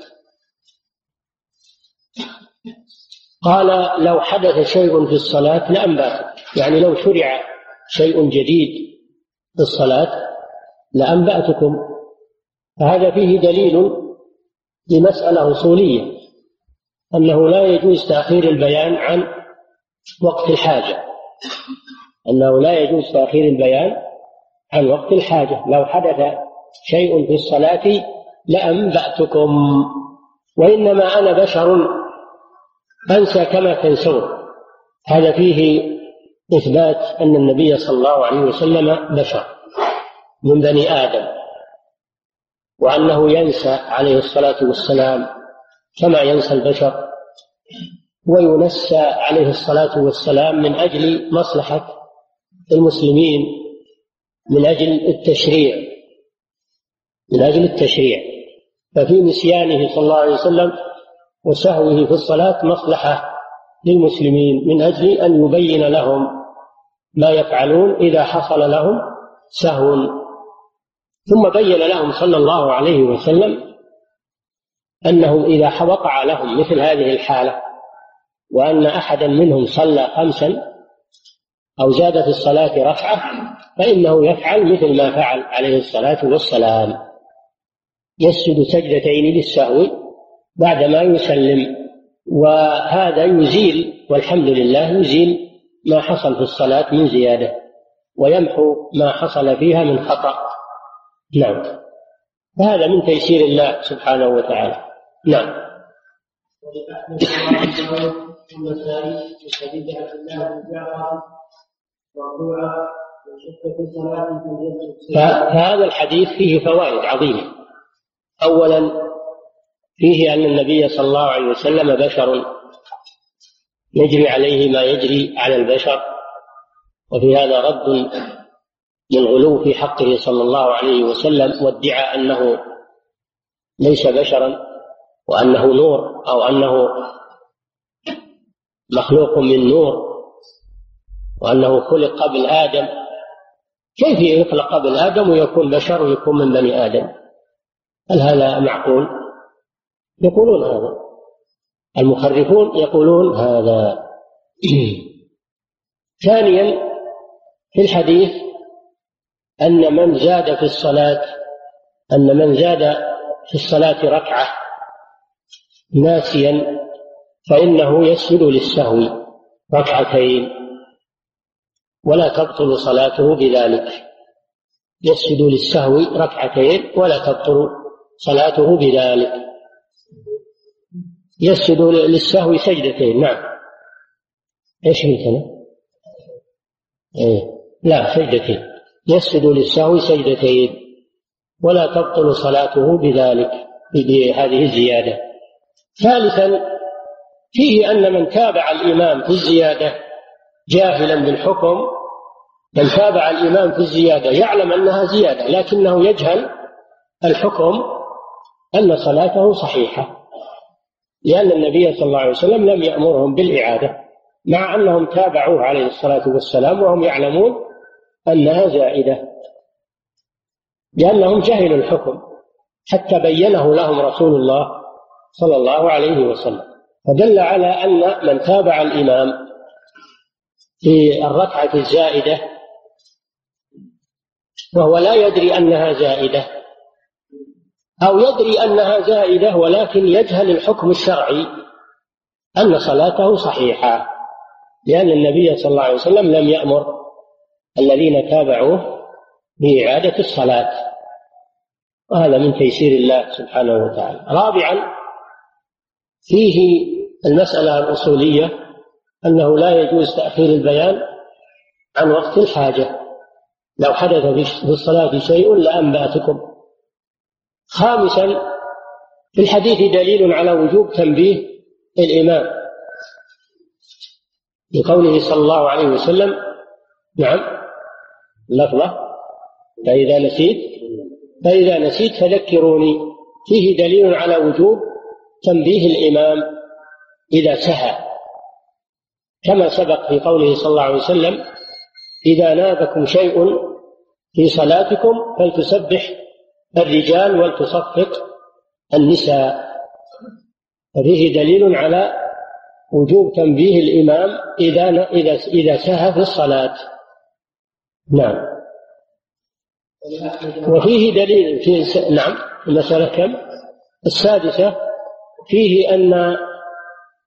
قال لو حدث شيء في الصلاة لأنبأت يعني لو شرع شيء جديد في الصلاة لأنبأتكم. فهذا فيه دليل لمسألة أصولية أنه لا يجوز تأخير البيان عن وقت الحاجة. أنه لا يجوز تأخير البيان عن وقت الحاجة. لو حدث شيء في الصلاة لأنبأتكم. وإنما أنا بشر أنسى كما تنسون. هذا فيه إثبات أن النبي صلى الله عليه وسلم بشر من بني آدم وأنه ينسى عليه الصلاة والسلام كما ينسى البشر وينسى عليه الصلاة والسلام من أجل مصلحة المسلمين من أجل التشريع من أجل التشريع. ففي نسيانه صلى الله عليه وسلم وسهوه في الصلاة مصلحة للمسلمين من أجل أن يبين لهم ما يفعلون إذا حصل لهم سهو. ثم بين لهم صلى الله عليه وسلم أنه إذا وقع لهم مثل هذه الحالة وأن أحدا منهم صلى خمسا أو زاد في الصلاة ركعة فإنه يفعل مثل ما فعل عليه الصلاة والسلام. يسجد سجدتين للسهو بعدما يسلم. وهذا يزيل والحمد لله يزيل ما حصل في الصلاة من زيادة ويمحو ما حصل فيها من خطأ. نعم. هذا من تيسير الله سبحانه وتعالى. نعم. فهذا الحديث فيه فوائد عظيمة. أولا فيه أن النبي صلى الله عليه وسلم بشر. يجري عليه ما يجري على البشر. وفي هذا رد للغلو في حقه صلى الله عليه وسلم وادعى أنه ليس بشرا وأنه نور أو أنه مخلوق من نور وأنه خلق قبل آدم. كيف يخلق قبل آدم ويكون بشر ويكون من بني آدم؟ هل هذا معقول؟ يقولون هذا. المخرفون يقولون هذا. [CLEARS THROAT] ثانيا في الحديث أن من زاد في الصلاة أن من زاد في الصلاة ركعة ناسيا فإنه يسجد للسهو ركعتين. ولا تبطل صلاته بذلك. يسجد للسهو ركعتين ولا تبطل صلاته بذلك. يسجد للسهو سجدتين نعم إيش مثلا؟ إيه؟ لا سجدتين يسجد للسهو سجدتين ولا تبطل صلاته بذلك بهذه الزيادة ثالثا فيه أن من تابع الإمام في الزيادة جاهلا بالحكم من تابع الإمام في الزيادة يعلم أنها زيادة لكنه يجهل الحكم أن صلاته صحيحة لأن النبي صلى الله عليه وسلم لم يأمرهم بالإعادة مع أنهم تابعوه عليه الصلاة والسلام وهم يعلمون أنها زائدة لأنهم جهلوا الحكم حتى بينه لهم رسول الله صلى الله عليه وسلم. فدل على أن من تابع الإمام في الركعة الزائدة وهو لا يدري أنها زائدة. أو يدري أنها زائدة ولكن يجهل الحكم الشرعي أن صلاته صحيحة لأن النبي صلى الله عليه وسلم لم يأمر الذين تابعوه بإعادة الصلاة. وهذا من تيسير الله سبحانه وتعالى. رابعا فيه المسألة الأصولية أنه لا يجوز تأخير البيان عن وقت الحاجة. لو حدث في الصلاة شيء لأنبأتكم. خامسا في الحديث دليل على وجوب تنبيه الإمام لقوله صلى الله عليه وسلم نعم لفظة فإذا نسيت فإذا نسيت فذكروني. فيه دليل على وجوب تنبيه الإمام إذا سهى. كما سبق في قوله صلى الله عليه وسلم إذا نابكم شيء في صلاتكم فلتسبح الرجال ولتصفق النساء. ففيه دليل على وجوب تنبيه الإمام إذا إذا إذا سهى في الصلاة. نعم. وفيه دليل في نعم المسألة كم؟ السادسة فيه أن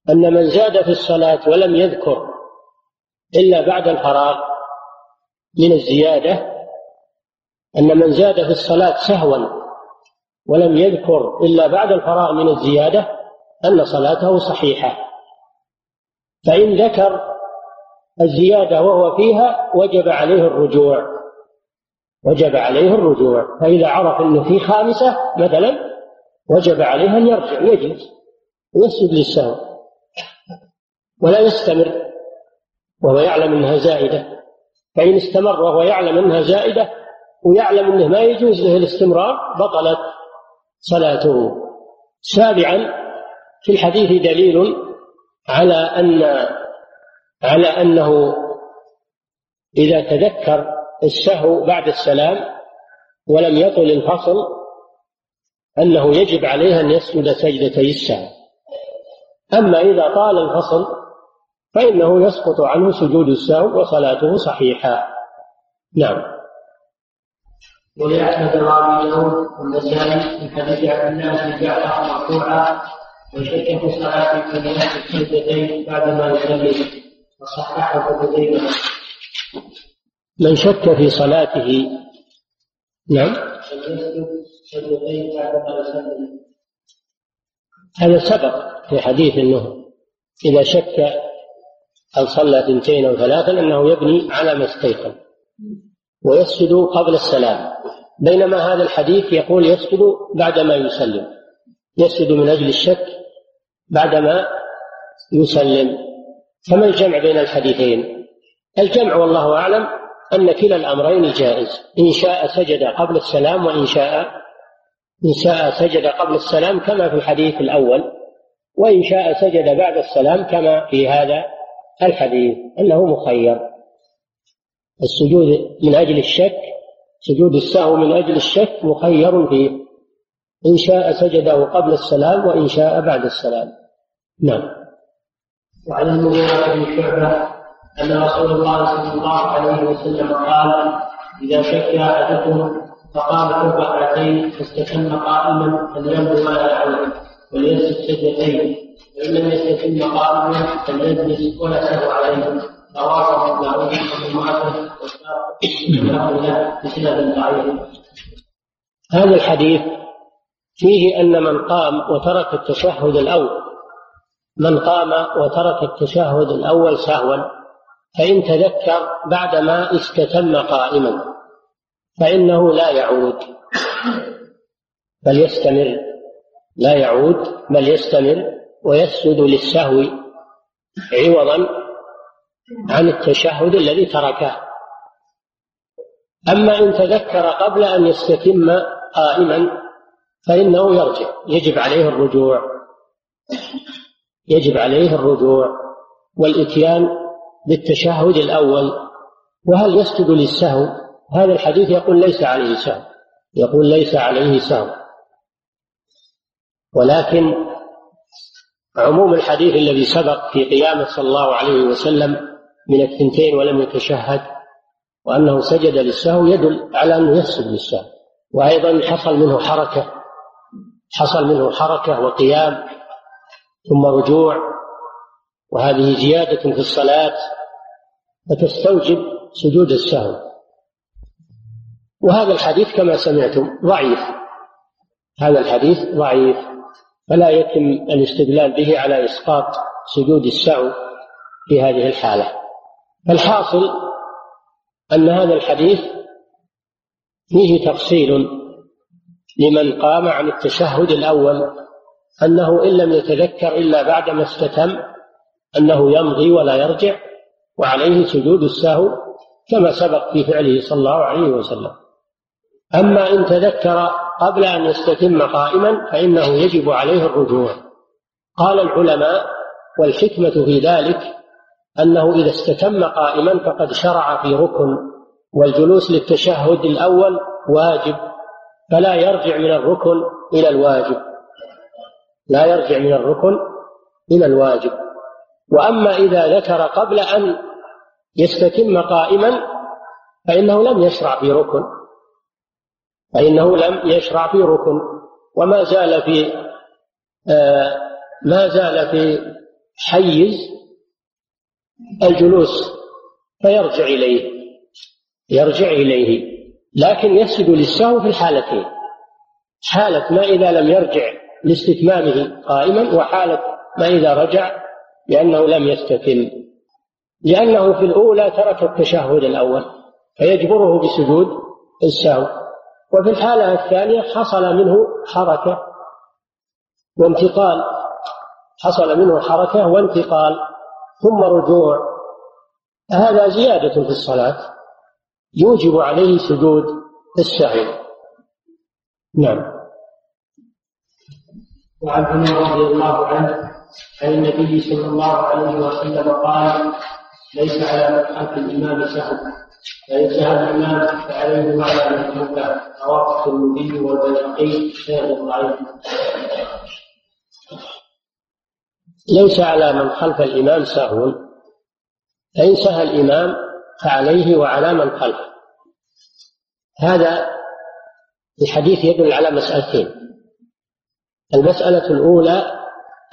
أن من زاد في الصلاة ولم يذكر إلا بعد الفراغ من الزيادة أن من زاد في الصلاة سهوا ولم يذكر إلا بعد الفراغ من الزيادة أن صلاته صحيحة. فإن ذكر الزيادة وهو فيها وجب عليه الرجوع وجب عليه الرجوع. فإذا عرف أنه في خامسة مثلا وجب عليه أن يرجع يجلس ويسجد للسهو ولا يستمر وهو يعلم أنها زائدة. فإن استمر وهو يعلم أنها زائدة ويعلم أنه ما يجوز له الاستمرار بطلت صلاته. سابعا في الحديث دليل على أن على أنه إذا تذكر السهو بعد السلام ولم يطل الفصل أنه يجب عليه أن يسجد سجدتي السهو أما إذا طال الفصل فإنه يسقط عنه سجود السهو وصلاته صحيحة. نعم. ولأحمد وأبي داود والنسائي من حديث عبد الله بن جعفر مرفوعا وشك في صلاة فليسجد سجدتين بعدما يسلم وصححه قتيبة من شك في صلاته نعم. هذا سبق في حديث إنه إذا شك هل صلى اثنتين أو ثلاثا أنه يبني على ما استيقن. ويسجد قبل السلام. بينما هذا الحديث يقول يسجد بعدما يسلم. يسجد من أجل الشك بعدما يسلم. فما الجمع بين الحديثين؟ الجمع والله أعلم أن كلا الأمرين جائز. إن شاء سجد قبل السلام وإن شاء إن شاء سجد قبل السلام كما في الحديث الأول وإن شاء سجد بعد السلام كما في هذا الحديث أنه مخير. السجود من أجل الشك سجود السهو من أجل الشك مخير فيه. إن شاء سجده قبل السلام وإن شاء بعد السلام. نعم. وعن المغيرة بن شعبة أن رسول الله صلى الله عليه وسلم قال إذا شك أحدكم فقام ركعتين فاستتم قائما فليمضي ما يعلم وليسجد سجدتين فإن لم يستتم قائما فليجلس ولا سهو عليه هذا الحديث فيه أن من قام وترك التشهد الأول من قام وترك التشهد الأول سهوا فإن تذكر بعدما استتم قائما فإنه لا يعود بل يستمر. لا يعود بل يستمر ويسجد للسهو عوضا عن التشهد الذي تركه. أما إن تذكر قبل أن يستتم قائما فإنه يرجع. يجب عليه الرجوع. يجب عليه الرجوع والإتيان بالتشهد الأول. وهل يسجد للسهو؟ هذا الحديث يقول ليس عليه سهو. يقول ليس عليه سهو. ولكن عموم الحديث الذي سبق في قيامة صلى الله عليه وسلم من الثنتين ولم يتشهد وأنه سجد للسهو يدل على أنه يسجد للسهو. وأيضا حصل منه حركة حصل منه حركة وقيام ثم رجوع وهذه زيادة في الصلاة فتستوجب سجود السهو. وهذا الحديث كما سمعتم ضعيف هذا الحديث ضعيف فلا يتم الاستدلال به على إسقاط سجود السهو في هذه الحالة. فالحاصل أن هذا الحديث فيه تفصيل لمن قام عن التشهد الأول أنه إن لم يتذكر إلا بعدما استتم أنه يمضي ولا يرجع وعليه سجود السهو كما سبق في فعله صلى الله عليه وسلم. أما إن تذكر قبل أن يستتم قائما فإنه يجب عليه الرجوع. قال العلماء والحكمة في ذلك أنه إذا استتم قائما فقد شرع في ركن والجلوس للتشهد الأول واجب فلا يرجع من الركن إلى الواجب. لا يرجع من الركن إلى الواجب. وأما إذا ذكر قبل أن يستتم قائما فإنه لم يشرع في ركن. فإنه لم يشرع في ركن. وما زال في آه ما زال في حيز الجلوس فيرجع إليه يرجع إليه لكن يسجد للسهو في الحالتين. حالة ما إذا لم يرجع لاستتمامه قائما وحالة ما إذا رجع لأنه لم يستتم. لأنه في الأولى ترك التشهد الأول فيجبره بسجود السهو. وفي الحالة الثانية حصل منه حركة وانتقال حصل منه حركة وانتقال. ثم رجوع. هذا زيادة في الصلاة يوجب عليه سجود السهو نعم. وعن عمر رضي الله عنه عن النبي صلى الله عليه وسلم قال ليس على من خلف الإمام سهو فإن سهى الإمام فعليه ما لا يترك رواه الترمذي والبيهقي شاهد ضعيف. ليس على من خلف الإمام سهو فإن سهى الإمام فعليه وعلى من خلفه. هذا الحديث يدل على مسألتين. المسألة الأولى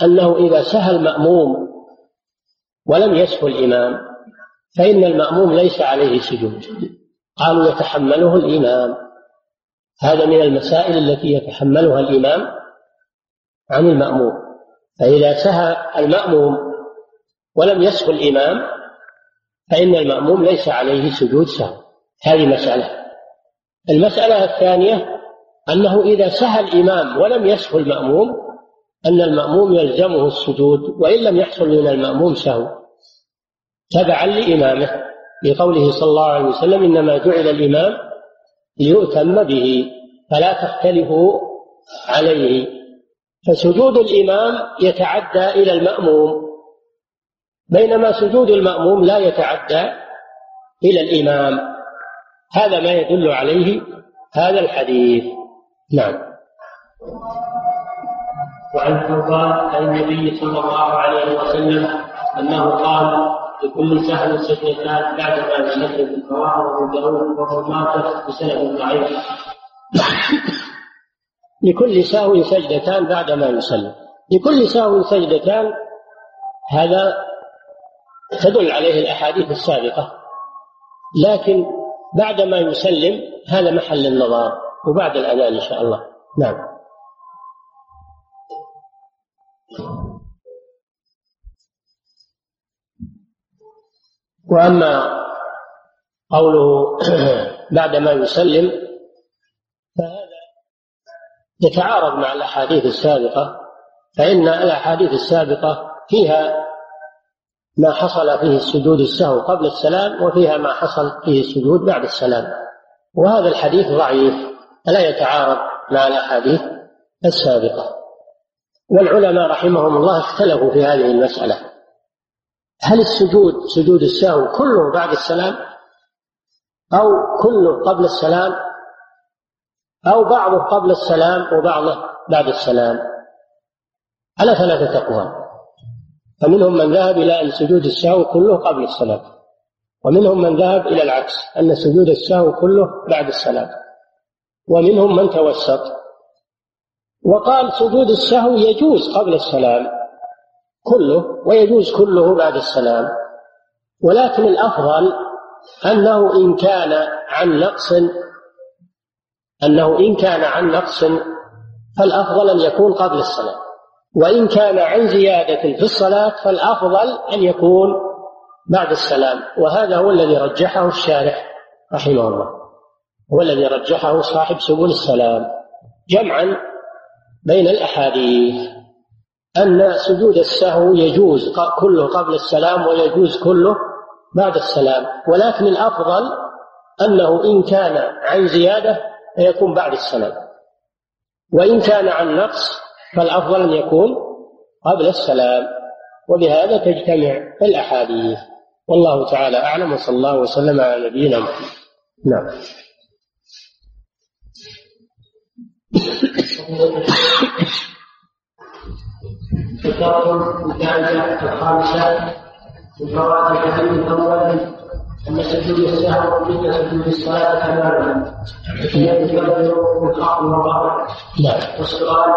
أنه إذا سهى المأموم ولم يسهو الإمام فإن المأموم ليس عليه سجود. قالوا يتحمله الإمام. هذا من المسائل التي يتحملها الإمام عن المأموم. فإذا سهى المأموم ولم يسهو الإمام فإن المأموم ليس عليه سجود سهو. هذه مسألة. المسألة الثانية أنه إذا سهى الإمام ولم يسهو المأموم أن المأموم يلزمه السجود وإن لم يحصل من المأموم سهو. تبعا لإمامه لقوله صلى الله عليه وسلم إنما جعل الإمام ليؤتم به فلا تختلفوا عليه. فسجود الإمام يتعدى إلى المأموم. بينما سجود المأموم لا يتعدى إلى الإمام. هذا ما يدل عليه هذا الحديث. نعم. وعن ثوبان عن النبي صلى الله عليه وسلم أنه قال لكل سهل سجدتان بعد ما يسلم رواه ابو داود وابو ماجه بسند ضعيف. لكل سهو سجدتان بعد ما يسلم لكل سهو سجدتان هذا تدل عليه الأحاديث السابقة. لكن بعد ما يسلم هذا محل النظر وبعد الأذان إن شاء الله. نعم. وأما قوله [CLEARS THROAT] بعدما يسلم فهذا يتعارض مع الأحاديث السابقة فإن الأحاديث السابقة فيها ما حصل فيه السجود السهو قبل السلام وفيها ما حصل فيه السجود بعد السلام. وهذا الحديث ضعيف فلا يتعارض مع الأحاديث السابقة. والعلماء رحمهم الله اختلفوا في هذه المسألة. هل السجود سجود السهو كله بعد السلام أو كله قبل السلام؟ أو بعضه قبل السلام وبعضه بعد السلام. على ثلاثة أقوال. فمنهم من ذهب إلى أن سجود السهو كله قبل السلام. ومنهم من ذهب إلى العكس أن سجود السهو كله بعد السلام. ومنهم من توسط. وقال سجود السهو يجوز قبل السلام كله ويجوز كله بعد السلام. ولكن الأفضل أنه إن كان عن نقص أنه إن كان عن نقص فالأفضل أن يكون قبل الصلاة. وإن كان عن زيادة في الصلاة فالأفضل أن يكون بعد السلام. وهذا هو الذي رجحه الشارح رحمه الله. هو الذي رجحه صاحب سبل السلام. جمعا بين الأحاديث أن سجود السهو يجوز كله قبل السلام ويجوز كله بعد السلام. ولكن الأفضل أنه إن كان عن زيادة فيكون بعد السلام. وإن كان عن نقص فالأفضل أن يكون قبل السلام. وبهذا تجتمع الأحاديث. والله تعالى أعلم. وصلى الله وسلم على نبينا محمد. نعم. الخامسة من فوائد الحديث الأول. أن سجود السهو مثل سجود الصلاة تماما؟ يكبر الخفض والرفع نعم والسؤال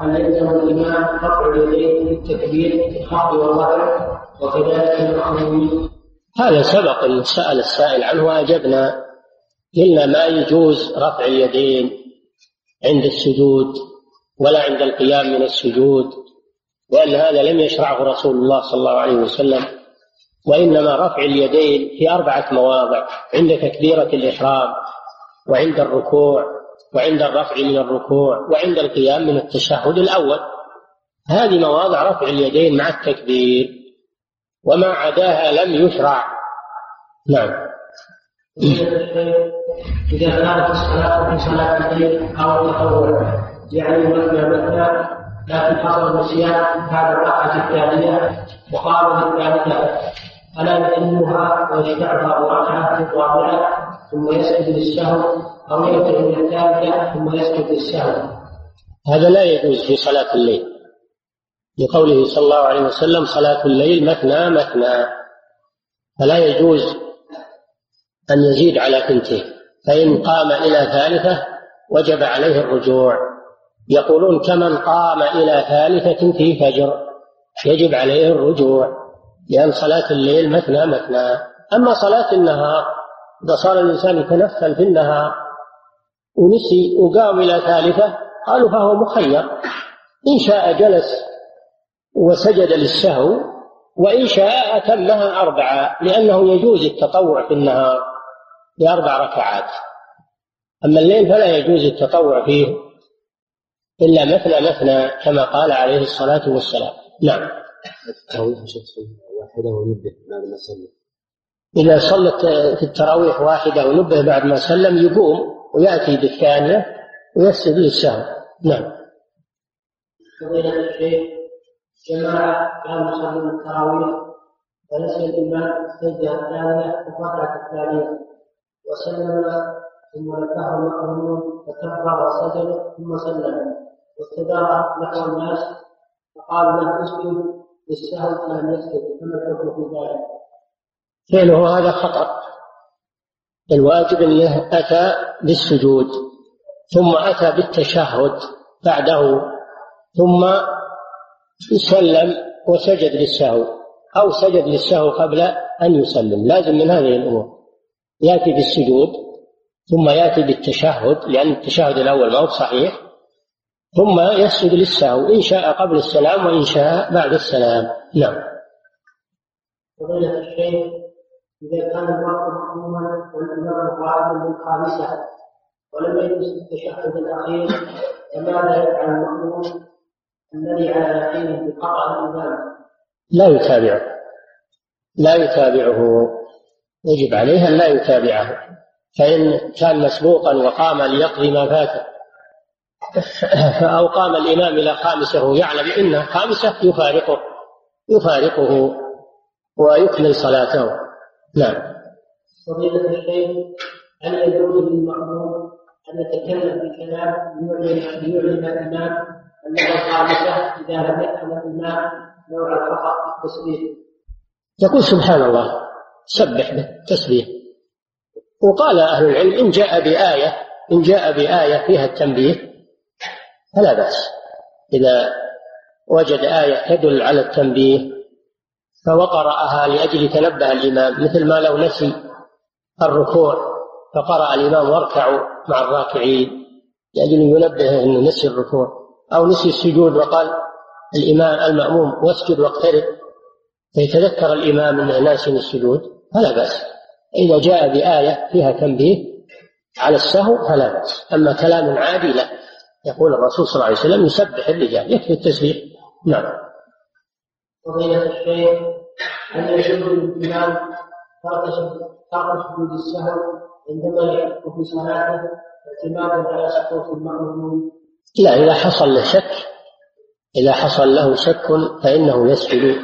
هل يلزم الإمام رفع اليدين في الخفض والرفع وكذلك المأمومين هذا سبق أن سأل السائل عنه وأجبنا. قلنا ما يجوز رفع اليدين عند السجود ولا عند القيام من السجود لأن هذا لم يشرعه رسول الله صلى الله عليه وسلم. وإنما رفع اليدين في أربعة مواضع عند تكبيرة الإحرام وعند الركوع وعند الرفع من الركوع وعند القيام من التشهد الأول. هذه مواضع رفع اليدين مع التكبير وما عداها لم يشرع. نعم. إذا كانت الصلاة في صلاة الليل أو التطوع يعني مثنى مثنى لكن حصل نسيان بعد الركعة الثانية وقام للثالثة فلا يتمها ويشفعها بركعة الرابعة ثم يسجد للسهو أو يرجع إلى الثالثة ثم يسجد للسهو هذا لا يجوز في صلاة الليل. لقوله صلى الله عليه وسلم صلاة الليل مثنى مثنى. فلا يجوز أن يزيد على ثنتين فإن قام إلى ثالثة وجب عليه الرجوع. يقولون كمن قام إلى ثالثة في فجر يجب عليه الرجوع. لأن صلاة الليل مثنى مثنى أما صلاة النهار إذا صار الإنسان يتنفل في النهار ونسي وقام إلى ثالثة قالوا فهو مخير. إن شاء جلس وسجد للسهو وإن شاء أتمها أربعة لأنه يجوز التطوع في النهار بأربع ركعات. أما الليل فلا يجوز التطوع فيه إلا مثنى مثنى كما قال عليه الصلاة والسلام. نعم. واحدة ونبه بعد ما سلم. إذا صلت في التراويح واحدة ونبه بعد ما سلم يقوم ويأتي بالثانية ويسجد للسهو. نعم. فضيلة الشيخ جماعة كانوا يصلون التراويح ونسي الإمام السجدة الثانية والركعة الثانية. وسلم ثم ذكره المأمون فكبر وسجد ثم سلم. واستدار نحو الناس فقال له اسجد للسهو فلم يسجد فما الحكم في ذلك؟ فعله هذا خطأ. الواجب أن أتى بالسجود ثم أتى بالتشهد بعده ثم سلم وسجد للسهو أو سجد للسهو قبل أن يسلم. لازم من هذه الأمور. يأتي بالسجود ثم يأتي بالتشهد لأن التشهد الأول ما هو صحيح ثم يسجد للسهو إن شاء قبل السلام وإن شاء بعد السلام. نعم. فضيلة الشيخ إذا كان الوقت مأموما والإمام قائما للخامسة ولم يجلس التشهد الأخير فماذا يفعل المأموم الذي على يقين بقطع الإمام؟ لا يتابعه. لا يتابعه. يجب عليه أن لا يتابعه. فإن كان مسبوقا وقام ليقضي ما فاته. أو قام الإمام إلى خامسة وهو يعلم إنها خامسة يفارقه يفارقه ويكمل صلاته. نعم. فضيلة الشيخ هل يجوز للمأموم أن يتكلم بكلام ليعلن الإمام أنه خامسة إذا لم يفهم الإمام نوع الخطأ في التسبيح؟ يقول سبحان الله سبح به تسبيح. وقال أهل العلم إن جاء بآية إن جاء بآية فيها التنبيه فلا بأس. إذا وجد آية تدل على التنبيه فوقرأها لأجل تنبه الإمام مثل ما لو نسي الركوع فقرأ الإمام واركعوا مع الراكعين لأجل ينبه أنه نسي الركوع أو نسي السجود وقال الإمام المأموم واسجد واقترب فيتذكر الإمام أنه ناسي السجود فلا بأس. إذا جاء بآية فيها تنبيه على السهو فلا بأس. أما كلام عادي لا. يقول الرسول صلى الله عليه وسلم يسبح الرجال يكفي التسبيح. نعم. فضيلة الشيخ هل يجوز للإمام ترك سجود السهو عندما يحق في صلاته اعتمادا على سقوط المأمومين؟ لا إذا حصل له شك إذا حصل له شك فإنه يسجد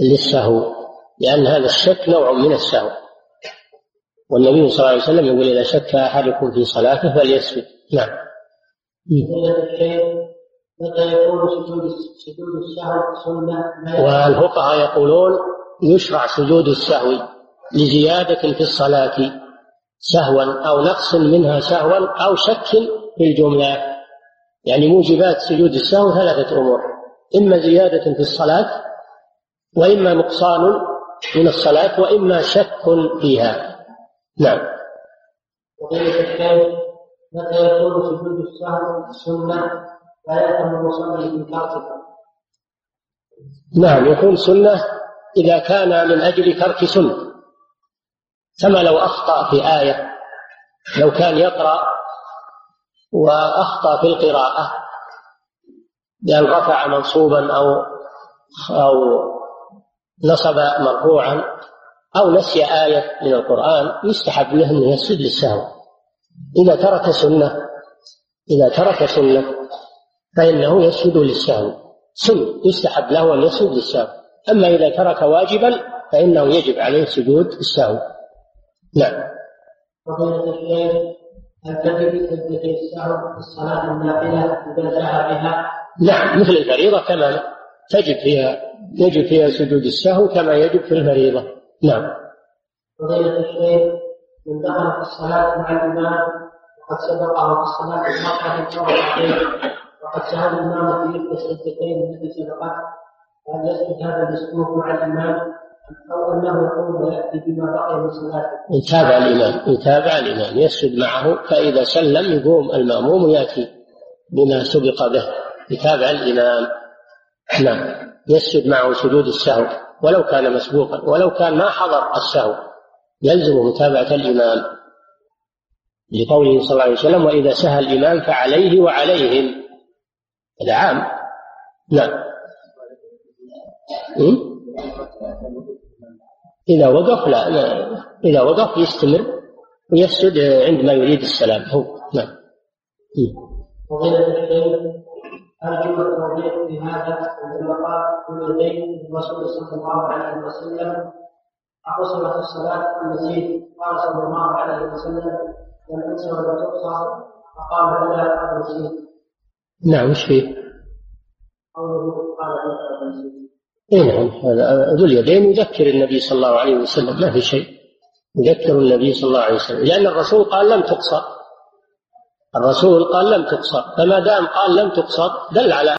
للسهو لأن هذا الشك نوع من السهو. والنبي صلى الله عليه وسلم يقول إذا شك أحدكم في صلاته فليسجد. نعم. متى يكون سجود سجود السهو سنة والفقهاء يقولون يشرع سجود السهو لزيادة في الصلاة سهوا أو نقص منها سهوا أو شك في الجملة. يعني موجبات سجود السهو ثلاثة أمور إما زيادة في الصلاة وإما نقصان من الصلاة وإما شك فيها. نعم. وقيل متى يكون سجود السهو سنة لا المصلي من نعم يكون سنة إذا كان من أجل ترك سنة. كما لو أخطأ في آية لو كان يقرأ وأخطأ في القراءة بأن رفع منصوبا أو أو نصب مرفوعا أو نسي آية من القرآن يستحب له أنه يسجد للسهو. إذا ترك سنة إذا ترك سنة فإنه يسجد للسهو. سن يستحب له أن يسجد للسهو. أما إذا ترك واجبا فإنه يجب عليه سجود السهو. نعم؟ نعم مثل الفريضة تماما تجب فيها يجب فيها سجود السهو كما يجب في الفريضة. نعم. فضيلة الشيخ من دخل في الصلاة مع الإمام وقد سبقه في الصلاة المرأة وقد سأل الإمام في إحدى السجدتين التي سبقت هل يسجد هذا المسبوق مع الإمام. أو أنه يقوم ويأتي بما بقي من صلاته. يتابع الإمام يتابع الإمام يسجد معه فإذا سلم يقوم المأموم ويأتي بما سبق به. يتابع الإمام نعم يسجد معه سجود السهو ولو كان مسبوقا ولو كان ما حضر السهو. يلزم متابعة الإمام لقوله صلى الله عليه وسلم وإذا سهى الإمام فعليه وعليهم. هذا عام. نعم؟ إذا وقف لا إذا وقف يستمر ويسجد عندما يريد السلام. هو. نعم. الشيخ أرجو التوضيح في هذا عندما قال ابن زيد الرسول صلى الله عليه وسلم أقصرت الصلاة النسيت قال صلى الله عليه وسلم لم أنسى ولا تقصر فقال قد نسيت نعم وش فيه؟ اي نعم هذا ذو اليدين يذكر النبي صلى الله عليه وسلم ما في شيء. يذكر النبي صلى الله عليه وسلم. لأن الرسول قال لم تقصر. الرسول قال لم تقصر. فما دام قال لم تقصر دل على